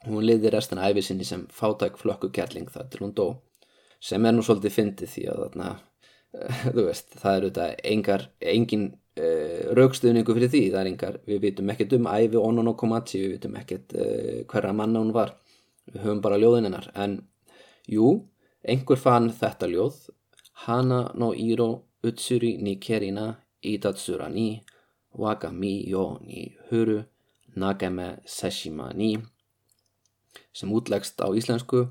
hún liði restina æfisinni sem fátæk flökku kærling það til hún dó sem er nú svolítið fyndið því að atna, uh, þú veist, það er auðvitað engar, engin uh, raukstuðningu fyrir því það er engar, við vitum ekkert um æfi Onon og Komachi, við vitum ekkert uh, hverra manna hún var, við höfum bara ljóðin hennar, en jú einhver fann þetta ljóð Hana no iro utsuri ni kerina itatsura ni waka mi yo ni huru nagame seshima ni sem útlegst á íslensku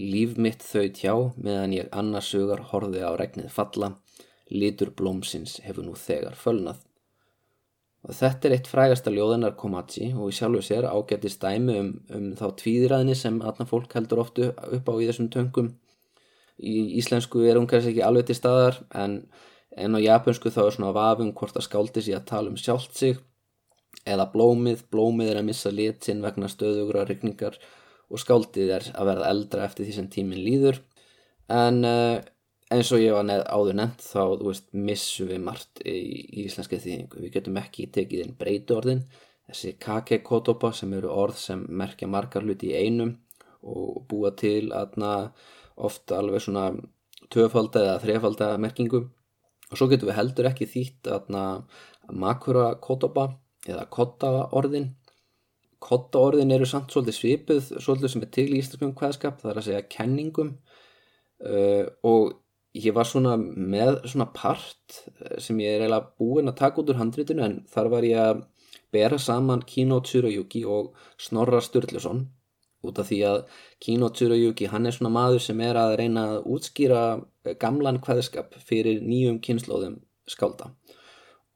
Líf mitt þau tjá meðan ég annarsugar horði á regnið falla litur blómsins hefur nú þegar fölnað. Og þetta er eitt frægasta ljóðanar Komachi og í sjálfu sér ágættist dæmi um, um þá tvíðræðni sem aðna fólk heldur oftu upp á í þessum töngum. Í íslensku er hún kannski ekki alveg til staðar en, en á japansku þá er svona vafum hvort að skáldi sig að tala um sjálft sig eða blómið, blómið er að missa lit sinn vegna stöðugra rykningar og skáldið er að verða eldra eftir því sem tíminn líður. En uh, eins og ég var neð, áður nefnt þá, þú veist, missum við margt í, í íslenski þýðingu. Við getum ekki tekið inn breytu orðin þessi kake kotoba sem eru orð sem merkja margar hluti í einum og búa til aðna ofta alveg svona töfalda eða þrefalda merkingu. Og svo getum við heldur ekki þýtt aðna makura kotoba eða kotta orðin kotta orðin eru samt svolítið svipið svolítið sem er til í íslenskum hvaðskap það er að segja kenningum. Uh, og ég var svona með svona part sem ég er eiginlega búinn að taka út úr handritinu en þar var ég að bera saman Kino Tsurayuki og Snorra Sturluson út af því að Kino Tsurayuki hann er svona maður sem er að reyna að útskýra gamlan hvaðskap fyrir nýjum kynnslóðum skálda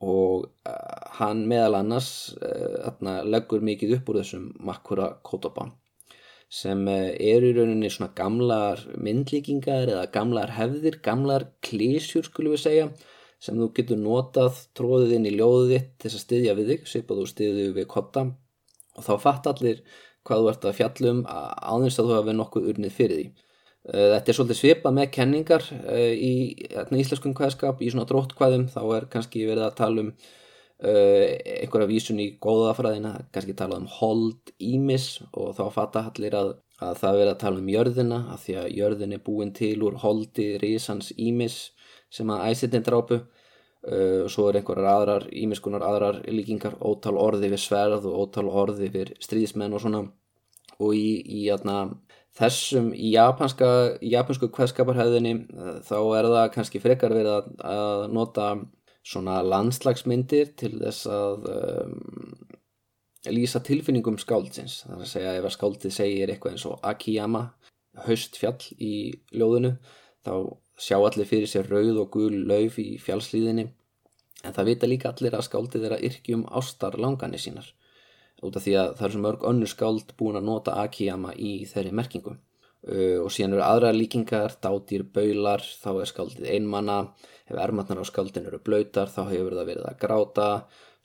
og uh, hann meðal annars uh, leggur mikið upp úr þessum Makura Kotoba sem uh, eru í rauninni svona gamlar myndlíkingar eða gamlar hefðir, gamlar klísjur skulum við segja sem þú getur notað tróðið inn í ljóðið þitt til að styðja við þig, svipað þú styðið við kotta og þá fatt allir hvað þú ert að fjallum áðurins að þú hafi nokkuð urnið fyrir því. Eh, þetta er svolítið svipað með kenningar eh, í íslenskum hvaðskap, í svona dróttkvæðum, þá er kannski verið að tala um uh, einhverja vísun í góðafræðina, kannski tala um hold ímis og þá fatta allir að, að það verið að tala um jörðina, að því að jörðin er búin til úr holdi risans ímis sem að æsitinn drápu. Og svo er einhverjar aðrar, ímiskunar aðrar líkingar, ótal orði við sverð og ótal orði við stríðismenn og svona. Og í, í jæna, þessum í japanska, japansku kveðskaparhæðinni eh, þá er það kannski frekar verið að nota svona landslagsmyndir til þess að um, lýsa tilfinningum skáldsins. Það er að segja ef að skáldið segir eitthvað eins og Akiyama, haustfjall í ljóðinu þá sjá allir fyrir sér rauð og gul lauf í fjallslíðinni en það vita líka allir að skáldið er að yrkjum ástar langanir sínar út af því að það er svo mörg önnur skáld búin að nota Akiyama í þeirri merkingu. Uh, og síðan eru aðra líkingar, dátýr, baular, þá er skáldið einmanna, ef ermatnar á skáldin eru blöytar þá hefur það verið að gráta,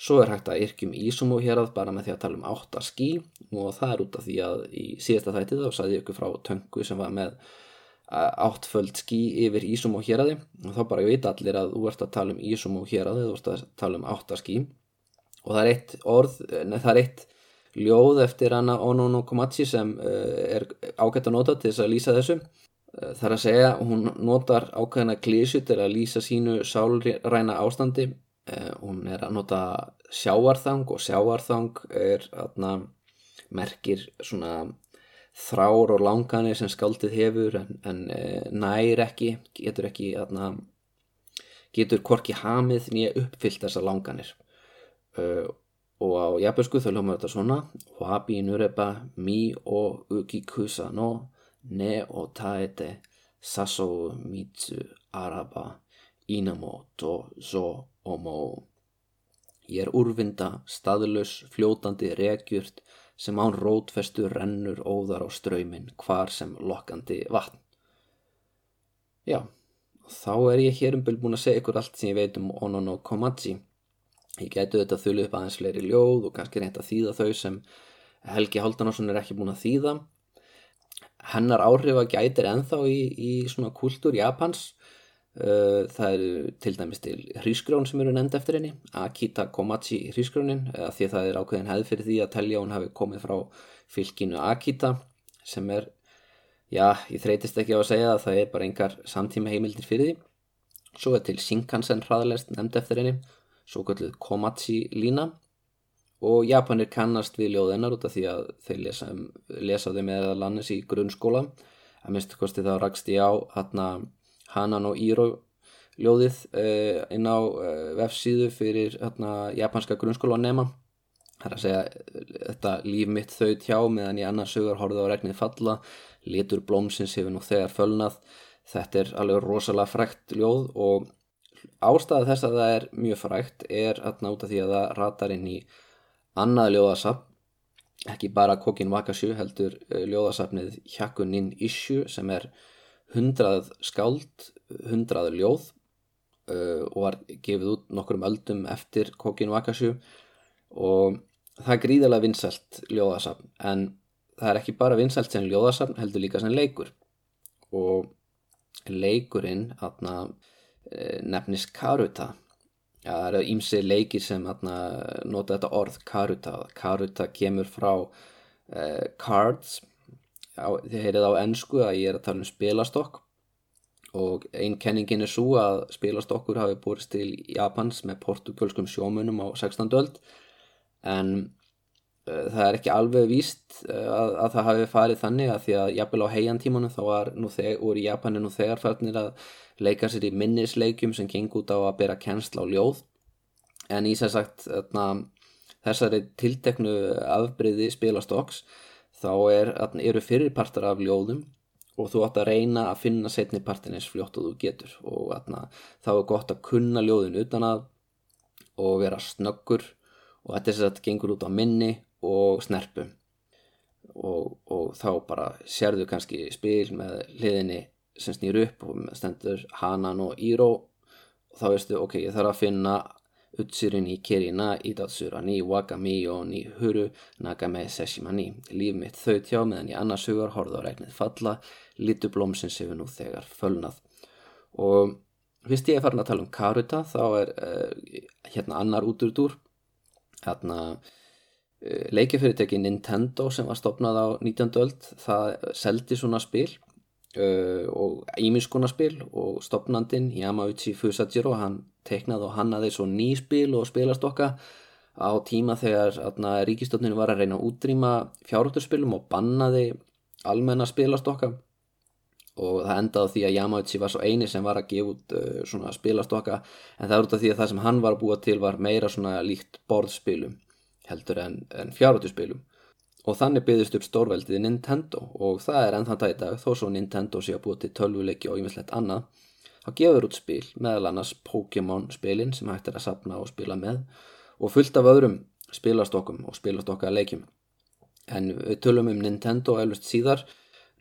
svo er hægt að yrkjum Ísumu hér að bara með því að tala um átta skí og það er út af því að í síðasta þættið þá saði ég ykkur frá töngu sem var með áttföld skí yfir Ísumu hér aði og þá bara veit allir að þú ert að tala um Ísumu hér aði, þú ert að tala um átta skí og það er eitt orð, nei það er eitt ljóð eftir hana Onono Komachi sem uh, er ágætt að nota til þess að lýsa þessu. Uh, það er að segja, hún notar ákveðina klísu til að lýsa sínu sálræna ástandi. Uh, hún er að nota sjáarþang og sjáarþang er aðna merkir svona þrár og langanir sem skaldið hefur en, en nær ekki getur ekki aðna getur korki hamið nýja uppfyllt þessa langanir og á japansku þá hljóma þetta svona. Wabi nureba mi o ukikusa no ne o taete saso mitsu araba inamo to zo omo ég er úrvinda, staðlus, fljótandi regjurt sem án rótfestu rennur óðar á ströymin hvar sem lokkandi vatn. Já, þá er ég hér um búin að segja ykkur allt sem ég veit um Onono Komachi Ég gætu þetta að þullu upp aðeins fleiri ljóð og kannski reynda að þýða þau sem Helgi Haldanásson er ekki búin að þýða. Hennar áhrifa gætir enþá í, í svona kultúr Japans. Uh, það eru til dæmis til hrísgrón sem eru nefnd eftir henni, Akita Komachi hrísgrónin, því að það er ákveðin hefð fyrir því að telja hún hafi komið frá fylginu Akita sem er, já, ég þreytist ekki á að segja að það er bara engar samtíma heimildir fyrir því. Svo er til Shinkansen hraðalest nefnd eftir henni svo kalluð Komachi lína og Japanir kannast við ljóðennar út af því að þeir lesa, lesa þeim eða lannis í grunnskóla. Að minnstu kosti þá rakst ég á hana Hanan og Iro ljóðið uh, inn á uh, vefsíðu fyrir hana, japanska grunnskóla nema. Það er að segja þetta líf mitt þau tjá meðan ég annars sögur horfið á regnið falla. Litur blómsins hefur nú þegar fölnað. Þetta er alveg rosalega frækt ljóð og ástæða þess að það er mjög frægt er að náta því að það ratar inn í annað ljóðasafn. Ekki bara Kokin Wakashu heldur eh, ljóðasafnið Hyakunin Issue sem er hundrað skáld, hundrað ljóð uh, og var gefið út nokkrum öldum eftir Kokin Wakashu og það er gríðilega vinsælt ljóðasafn en það er ekki bara vinsælt sem ljóðasafn heldur líka sem leikur. Og leikurinn aðna Eh, nefnist Karuta. Það eru ímsi leikir sem atna, nota þetta orð karuta. Karuta kemur frá uh, cards. Þið heyrið á ennsku að ég er að tala um spilastokk. Og einn kenningin er svo að spilastokkur hafi borist til Japans með portugalskum sjómunum á 16. öld. En það er ekki alveg víst uh, að, að það hafi farið þannig að því að jafnvel á heiantímanum þá var nú þegar, úr Japani nú þegar færðnir að leika sér í minnisleikjum sem geng út á að bera kennsla á ljóð. En í sér sagt þessari tilteknu afbreyði spilastokks þá er, eru fyrirpartar af ljóðum og þú átt að reyna að finna setni partin eins fljótt og þú getur. Og atna, þá er gott að kunna ljóðin utan að og vera snöggur. Og þetta er að þetta gengur út á minni og snerpu og, og þá bara sérðu kannski spil með liðinni sem snýr upp og stendur Hanan og Író og þá veistu ok, ég þarf að finna Utsuru ni keri na idatsura ni wakami o ni huru nagame seshima ni. Líf mitt þau tjá meðan ég annars hugar horfði á regnið falla, litu blómsins hefur nú þegar fölnað. Og fyrst ég er farin að tala um Karuta þá er uh, hérna annar útúrdúr, hérna leikjafyrirteki Nintendo sem var stopnað á 19. öld, það seldi svona spil Uh, og ímiskunarspil og stopnandin Yamauchi Fusajiro hann teiknaði og hannaði svo ný spil og spilastokka á tíma þegar ríkistofninu var að reyna að útrýma fjárhundarspilum og bannaði almenna spilastokka og það endaði því að Yamauchi var svo eini sem var að gefa út uh, svona spilastokka en það er út af því að það sem hann var að búa til var meira svona líkt borðspilum heldur en, en fjárhundarspilum og þannig byggðist upp stórveldið Nintendo og það er ennþann dag í dag þó svo Nintendo sé að búa til tölvuleiki og ymmislegt annað þá gefur út spil meðal annars Pokémon spilin sem hægt er að sapna og spila með og fullt af öðrum spilastokkum og spilastokka leikjum. En við tölum um Nintendo eflust síðar.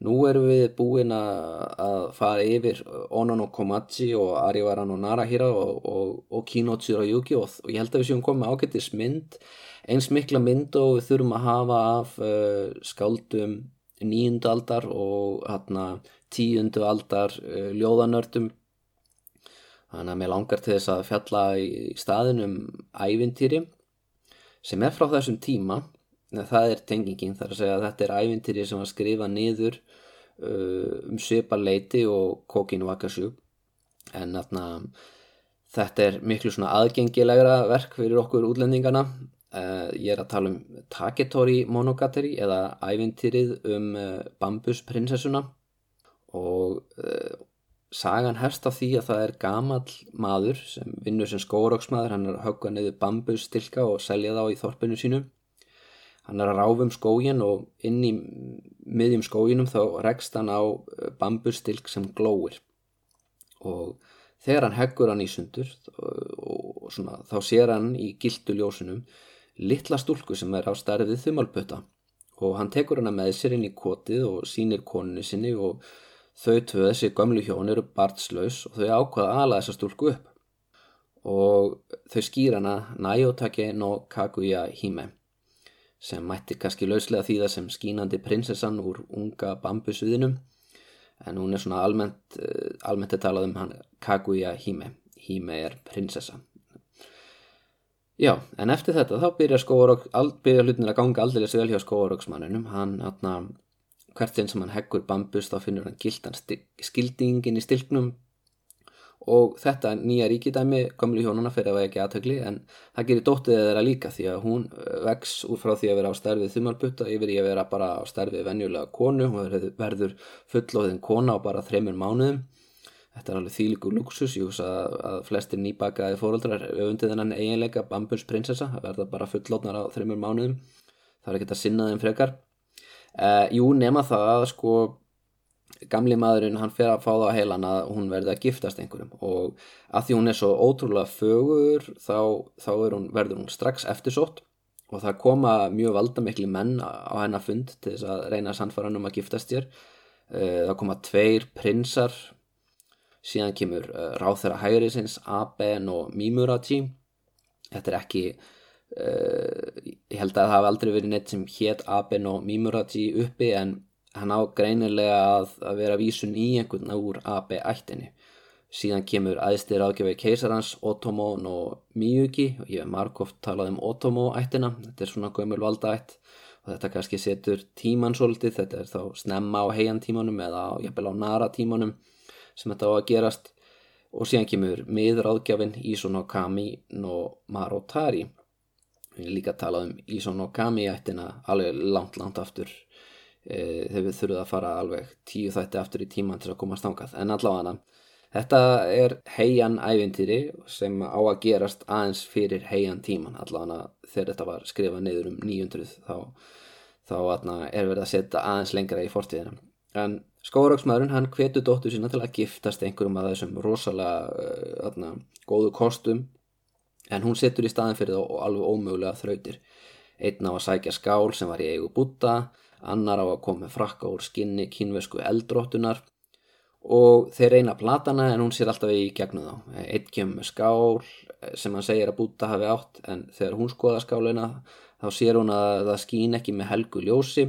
Nú erum við búin að fara yfir Onan og Komachi og Arivaran og Narahira og, og, og Kino Tsurayuki og, og ég held að við séum komið ágættis mynd eins mikla mynd og við þurfum að hafa af uh, skáldum nýjundu aldar og hérna tíundu aldar uh, ljóðanördum. Þannig að mér langar til þess að fjalla í staðinum ævintýri sem er frá þessum tíma. Það er tengingin þar að segja að þetta er ævintýri sem var skrifað niður uh, um söparleiti og kokinu vakasjú en þarna þetta er miklu svona aðgengilegra verk fyrir okkur útlendingana Uh, ég er að tala um Taketori Monogatari eða ævintýrið um uh, Bambusprinsessuna. Og uh, sagan herst af því að það er gamal maður sem vinnur sem skóróksmaður, hann er að högga niður bambusstilka og selja þá í þorpinu sínu. Hann er að ráfa um skógin og inn í miðjum skóginum þá rekst hann á bambusstilk sem glóir. Og þegar hann heggur hann í sundur og, og svona, þá sér hann í gildu ljósunum litla stúlku sem er á starfið þumalputta. Og hann tekur hana með sér inn í kotið og sínir koninu sinni og þau tvö þessi gömlu hjón eru bartslaus og þau ákvaða aðla þessa stúlku upp. Og þau skýr hana Nayotake no Kaguya Hime sem mætti kannski lauslega þýða sem skínandi prinsessan úr unga bambusviðinum. En hún er svona almennt, eh, almennt að tala um hann Kaguya Hime. Hime er prinsessa Já, en eftir þetta þá byrja skóarok, byrja hlutin að ganga aldrei vel hjá skóaroksmanninum, hann, hann, hvert sinn sem hann heggur bambus þá finnur hann gildan skildingin í stilknum. Og þetta nýja ríkidæmi komlu hjónuna fyrir að vega ekki aðtökli en það gerir dóttið þeirra líka því að hún uh, vex úr frá því að vera á stærfið þumalbutta yfir í að vera bara á stærfið venjulega konu, hún verður fullóðin kona á bara þreymur mánuðum Þetta er alveg þýliku luxus, ég hús að, að flestir nýbakaði fóröldrar auðvundið þennan eiginleika Bambus prinsessa, það verða bara fullótnar á þreymur mánuðum, það er ekkert að sinna þeim frekar. Uh, jú, nema það að sko gamli maðurinn hann fer að fá það á heilan að hún verði að giftast einhverjum og að því hún er svo ótrúlega fögur þá, þá hún, verður hún strax eftirsótt og það koma mjög valdamikli menn á hennar fund til þess að reyna sannfæran um að giftast sér. Uh, það koma tveir prinsar síðan kemur uh, ráþæra hægriðsins Aben og Mimurachi þetta er ekki uh, ég held að það hafi aldrei verið neitt sem hétt Aben og Mimurachi uppi en hann á greinilega að, að vera vísun í einhvern úr AB ættinni síðan kemur æðstir ágjafi keisarans Otomo no Miyuki. Og ég hef margóft talað um Otomo ættina, þetta er svona gömul valdaætt og þetta kannski setur tíman svolítið, þetta er þá snemma á heiantímanum eða jafnvel á nara tímanum sem þetta á að gerast. Og síðan kemur miðráðgjafin Iso no Marotari. Við erum líka að tala um Iso no Kami ættina alveg langt langt aftur. E, þegar við þurfum að fara alveg tíu þætti aftur í tíman til að komast ángað en allavega Þetta er heian ævintýri sem á að gerast aðeins fyrir heian tíman allavega þegar þetta var skrifað niður um 900 þá, þá er verið að setja aðeins lengra í fortíðina. En skóraksmaðurinn hann hvetu dóttu sína til að giftast einhverjum af þessum rosalega uh, atna, góðu kostum. En hún setur í staðin fyrir og alveg ómögulega þrautir. Einn á að sækja skál sem var í eigu búta, annar á að koma frakka úr skinni kínvesku eldróttunar og þeir reyna platana en hún sér alltaf í gegnum þá. Einn kemur með skál sem hann segir að búta hafi átt en þegar hún skoða skálina þá sér hún að það skín ekki með helgu ljósi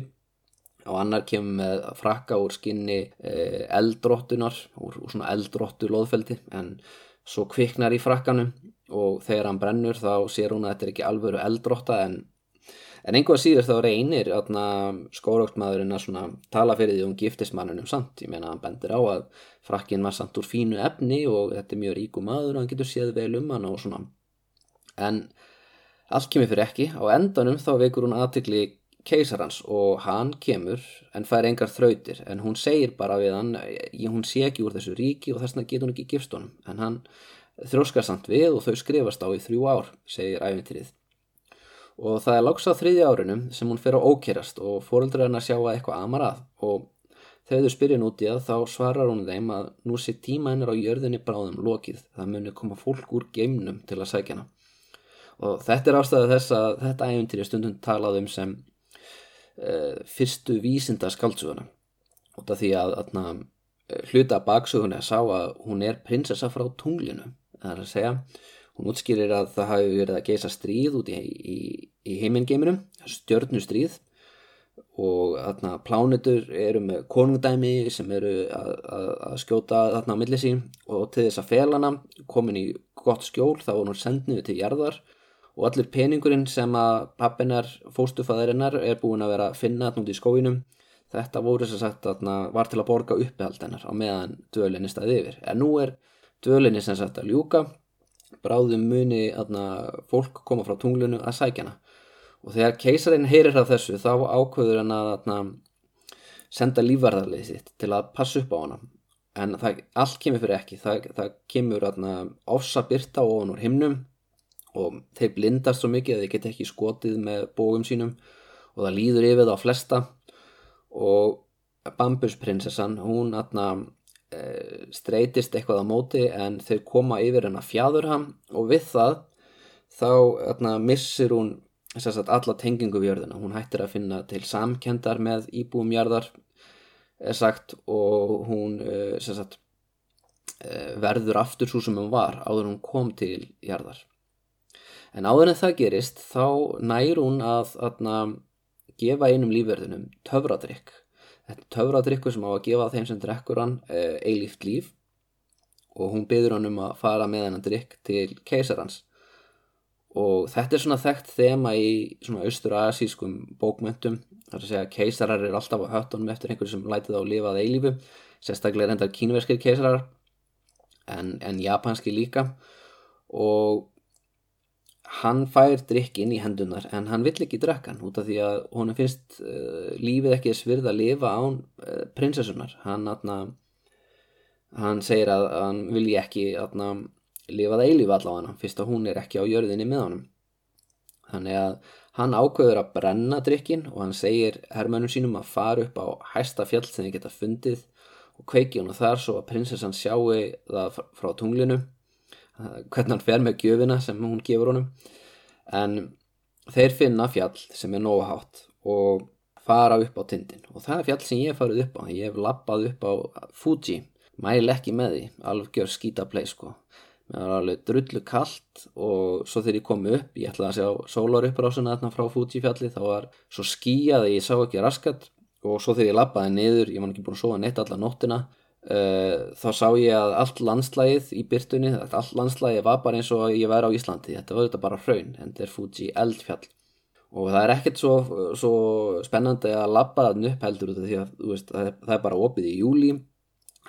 og annar kemur með frakka úr skinni eh, eldróttunar úr, úr svona eldróttu loðfeldi en svo kviknar í frakkanum og þegar hann brennur þá sér hún að þetta er ekki alvöru eldrótta en En einhvað síður þá reynir skóraugtmaðurinn að tala fyrir því um giftismannunum samt. Ég meina hann bendir á að frakkin var samt úr fínu efni og þetta er mjög ríku maður og hann getur séð vel um hann og svona. En allt kemur fyrir ekki. Á endanum þá veikur hún aðtikli keisarans og hann kemur en fær engar þrautir. En hún segir bara við hann, hún sé ekki úr þessu ríki og þess vegna getur hún ekki gifst honum. En hann þróskar samt við og þau skrifast á í þrjú ár, segir æfintýrið og það er lágs á þriðja árunum sem hún fer á ókerast og fóröldur hennar sjá að eitthvað amar að og þegar þau spyrja núti að þá svarar hún þeim að nú sé tíma hennar á jörðinni bráðum lokið það muni koma fólk úr geimnum til að sækja hana og þetta er ástæðið þess að þetta æfintýri stundum talað um sem fyrstu vísinda skaldsuguna og það því að atna, hluta baksuguna sá að hún er prinsessa frá tunglinu. Það er að segja Hún útskýrir að það hafi verið að geisa stríð út í, í, í heimingeiminum, stjörnustríð. Og þarna plánutur eru með konungdæmi sem eru að, að, að skjóta þarna á millisín og til þess að felana komin í gott skjól þá er hún sendnið til jarðar og allir peningurinn sem að pappinar fóstufæðarinnar er búin að vera að finna þarna út í skóinum þetta voru þess að sagt þarna var til að borga uppehald hennar á meðan dvölinni staði yfir. En nú er dvölinni sem sagt að ljúka. Bráðum muni aðna, fólk koma frá tunglunu að sækjana og þegar keisarinn heyrir af þessu þá ákveður hann að aðna, senda lífvarðarlið sitt til að passa upp á hana. En það, allt kemur fyrir ekki. Það, það kemur ofsa byrta ofan úr himnum og þeir blindast svo mikið að þeir geta ekki skotið með bógum sínum. Og það líður yfir það á flesta. Og Bambusprinsessan hún aðna Eh, streytist eitthvað á móti en þeir koma yfir henn að fjadur hann. Og við það þá atna, missir hún sagt, alla tengingu við jörðina. Hún hættir að finna til samkendar með íbúumjarðar er sagt og hún eh, sagt, eh, verður aftur svo sem hún var áður hún kom til jarðar en áður en það gerist þá nær hún að atna, gefa einum lífverðinum töfradrykk. Þetta töfradrykkur sem á að gefa þeim sem drekkur hann eh, eilíft líf. Og hún byður hann um að fara með hennan drykk til keisarans. Og þetta er svona þekkt þema í svona austur-asískum bókmöntum þar að segja að keisarar er alltaf á höttunum eftir einhverju sem lætið á lifað eilífu. Sérstaklega hendar kínverskir keisarar en, en japanski líka. Og hann fær drikkin í hendunar en hann vill ekki drekkan út af því að honum finnst uh, lífið ekki svirð að lifa án uh, prinsessunar hann, atna, hann segir að hann vilji ekki atna, lifa það eilíf allavega fyrst að hún er ekki á jörðinni með honum. Þannig að hann ákveður að brenna drikkin og hann segir herrmönnum sínum að fara upp á hæsta fjall sem þið geta fundið og kveiki hann þar svo að prinsessan sjáu það frá tunglinu hvernig hann fer með gjöfina sem hún gefur honum. En þeir finna fjall sem er nóguhátt og fara upp á tindin og það er fjall sem ég hef farið upp á. Ég hef lappað upp á Fuji. Mæl ekki með því, alveg gjör skítaplay sko, mér var alveg drullu kallt og svo þegar ég kom upp ég ætlaði að sjá sólar upp rásuna þarna frá Fuji fjalli, þá var svo skíjað að ég sá ekki raskat. Og svo þegar ég lappaði niður, ég var ekki búin að sofa neitt alla nóttina uh, þá sá ég að allt landslægið í byrtunni, allt landslægið var bara eins og ég væri á Íslandi, þetta var þetta bara hraun en þetta er Fuji eldfjall. Og það er ekkert svo, svo spennandi að labba þarna upp heldur því að veist, það, er, það er bara opið í júli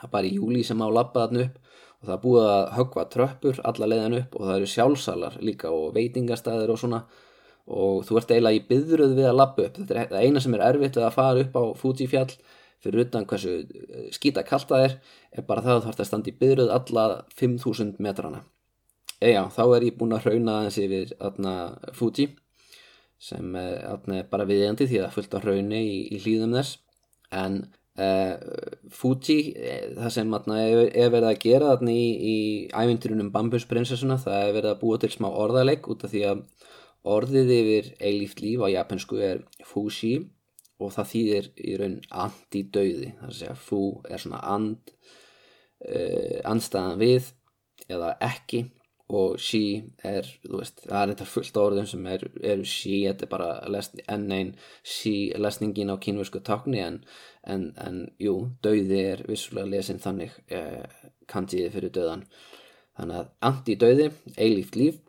það er bara í júli sem á labba þarna upp. Og það er búið að högva tröppur alla leiðan upp og það eru sjálfsalar líka og veitingastæðir og svona. Og þú ert eiginlega í byðruð við að labba upp. Þetta er það eina sem er erfitt við að fara upp á Fuji fjall fyrir utan hversu eh, skýta kallt það er er bara það að þú þarfst að standa í byðruð alla 5000 metrana. Eða þá er ég búin að hrauna aðeins yfir aðna Fuji sem er bara viðjandi því að það fullt á hraunni í, í hlýðum þess. En uh, Fuji eh, það sem atna, er, er verið að gera þarna í, í ævindurunum Bambusprinsessuna það er verið að búa til smá orðaleg út af því að orðið yfir eilíft líf á japansku er Fuji og það þýðir í raun anti-dauði það er að segja Fu er svona and uh, andstæðan við eða ekki. Og she er, þú veist, það er þetta fullt orðum sem eru er she, þetta er bara lesn, enn einn she lesningin á kínvörsku takni en, en, en jú, dauði er vissulega lesin þannig eh, kantiði fyrir döðan þannig að anti-dauði, eilíft líf.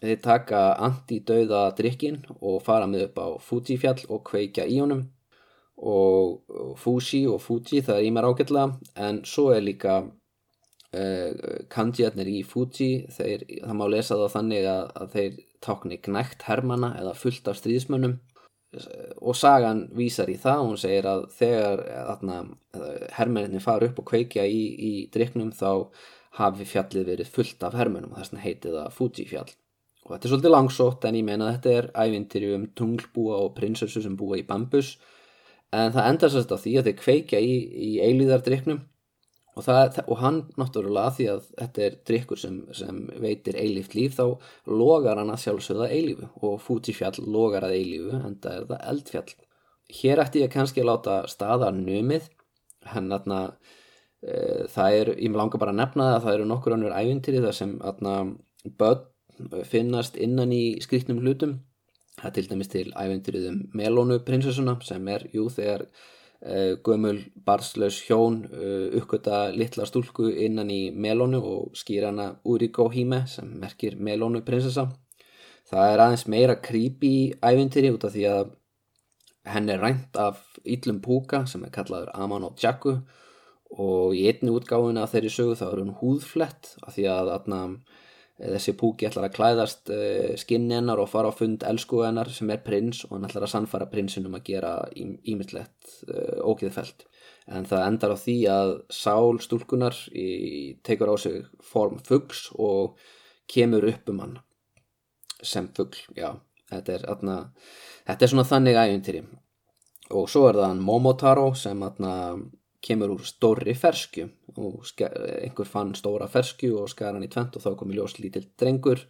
Þeir taka anti-dauða drikkin og fara með upp á Fuji fjall og kveikja í honum og Fuji og Fuji það er í mér ágætlega en svo er líka Uh, kanjiarnir í Fuji þeir, það má lesa þá þannig að, að þeir tákni gnægt hermana eða fullt af stríðsmönnum. Og sagan vísar í það og hún segir að þegar atna, hermenninni fara upp og kveikja í, í driknum þá hafi fjallið verið fullt af hermennum og þess vegna heiti það Fuji fjall og þetta er svolítið langsótt en ég meina að þetta er ævintýri um tunglbúa og prinsessu sem búa í bambus en það endar sérst á því að þeir kveikja í, í eilíðardriknum og, það, og hann náttúrulega því að þetta er drikkur sem, sem veitir eilíft líf þá logar hann að sjálfsögða eilífu og Fútifjall logar að eilífu en það er það eldfjall. Hér ætti ég kannski að láta staða numið. Henn aðna e, það er, ég langar bara að nefna það að það eru nokkur annur ævintýri þar sem aðna börn finnast innan í skriktnum hlutum það er til dæmis til ævintýrið um Melónu prinsessuna sem er, jú, þegar Eh, gömul barslaus hjón eh, uppgöta litla stúlku innan í melónu og skýra hana Uriko Hime sem merkir melónu prinsessa það er aðeins meira creepy ævintýri út af því að henn er rænt af Íllum Púka sem er kallaður Amano Jaku og í einni útgáfuna þeirri sögu þá er hún húðflett af því að atna, þessi púki ætlar að klæðast uh, skinn hennar og fara á fund elsku hennar sem er prins og hann ætlar að sannfara prinsinum að gera ímyndlegt uh, ókiðfælt en það endar á því að sál stúlkunar í, tekur á sig form fuggls og kemur upp um hann sem fuggl, já. Þetta er, atna, þetta er svona þannig ægundtýri og svo er það Momotaro sem atna, kemur úr stóri fersku og einhver fann stóra fersku og skar hann í tvent og þá kom í ljós lítill drengur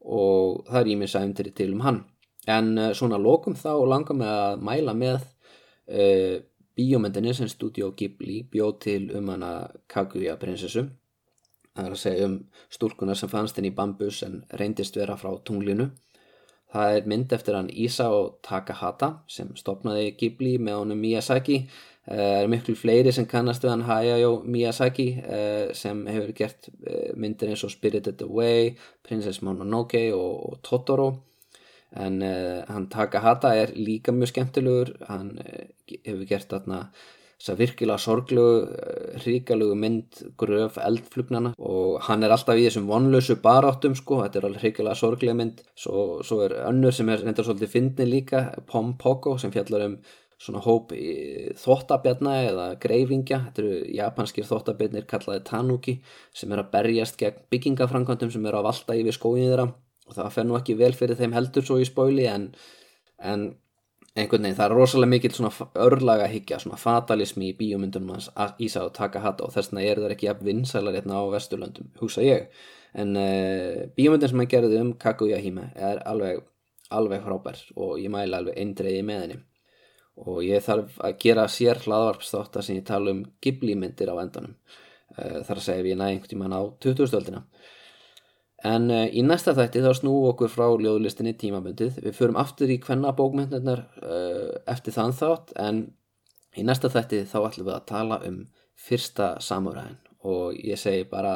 og það er ímins aðeins til um hann. En uh, svona lókum þá langar mig að mæla með uh, bíómyndinni sem Studio Ghibli bjóð til um hana Kaguya prinsessu það er að segja um stúlkunar sem fannst henni í bambus en reyndist vera frá tunglinu. Það er mynd eftir hann Isao Takahata sem stopnaði Ghibli með honum Miyazaki Það uh, er miklu fleiri sem kannast við hann Hayao Miyazaki uh, sem hefur gert uh, myndir eins og Spirited Away, Princess Mononoke og, og Totoro. En hann Takahata er líka mjög skemmtilegur, hann hefur gert þarna þess að virkilega sorglegu, uh, hríkalegu mynd gröf eldflugnana og hann er alltaf í þessum vonlösu baráttum sko, þetta er alveg hríkilega sorglega mynd. Svo, svo er önnur sem er reyndar svolítið fyndni líka, Pom Poko sem fjallar um svona hóp þóttabjarna eða greifingja, þetta eru japanskir þóttabjarnir kallaði tanuki sem er að berjast gegn byggingafrankvöndum sem eru að valda yfir skóinu þeirra. Og það fer nú ekki vel fyrir þeim heldur svo í spóili en, en einhvern veginn það er rosalega mikil svona örlaga higgja, svona fatalismi í bíomundunum hans Ísa og Takahata og þess vegna er það ekki að vinsæla rétna á Vesturlöndum, hugsa ég. En uh, eh, bíomundin sem hann gerði um Kaguya Hime er alveg alveg frábær og ég mæla alveg eindreiði með henni og ég þarf að gera sér hlaðvarpsþáttar sem ég tala um Ghibli myndir á endanum. Uh, þar að segja ef ég næ einhvern tíman á 2000-öldina en uh, í næsta þætti þá snú okkur frá ljóðlistinni tímabundið. Við förum aftur í hvenna bókmyndirnar uh, eftir þann þátt en Í næsta þætti þá ætlum við að tala um fyrsta samúræðin. Og ég segi bara,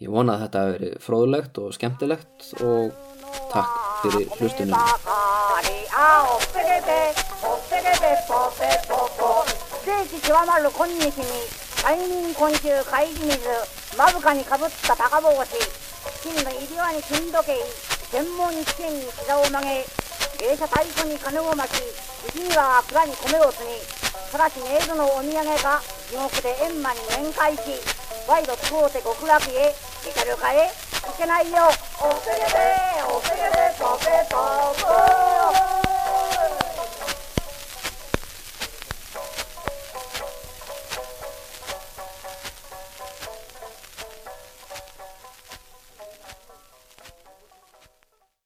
ég vona að þetta hefur verið fróðlegt og skemmtilegt og takk fyrir hlustunum. 世紀極まる今日に催眠今週会議水まぶかにかぶった高帽子金の入り輪に金時計専門試験に膝を曲げ芸者太鼓に金を巻き藤井川蔵に米を積みただしメイドのお土産が地獄で閻魔に面会し賄賂使うて極楽へ至るかへいけないよおせげでおせげで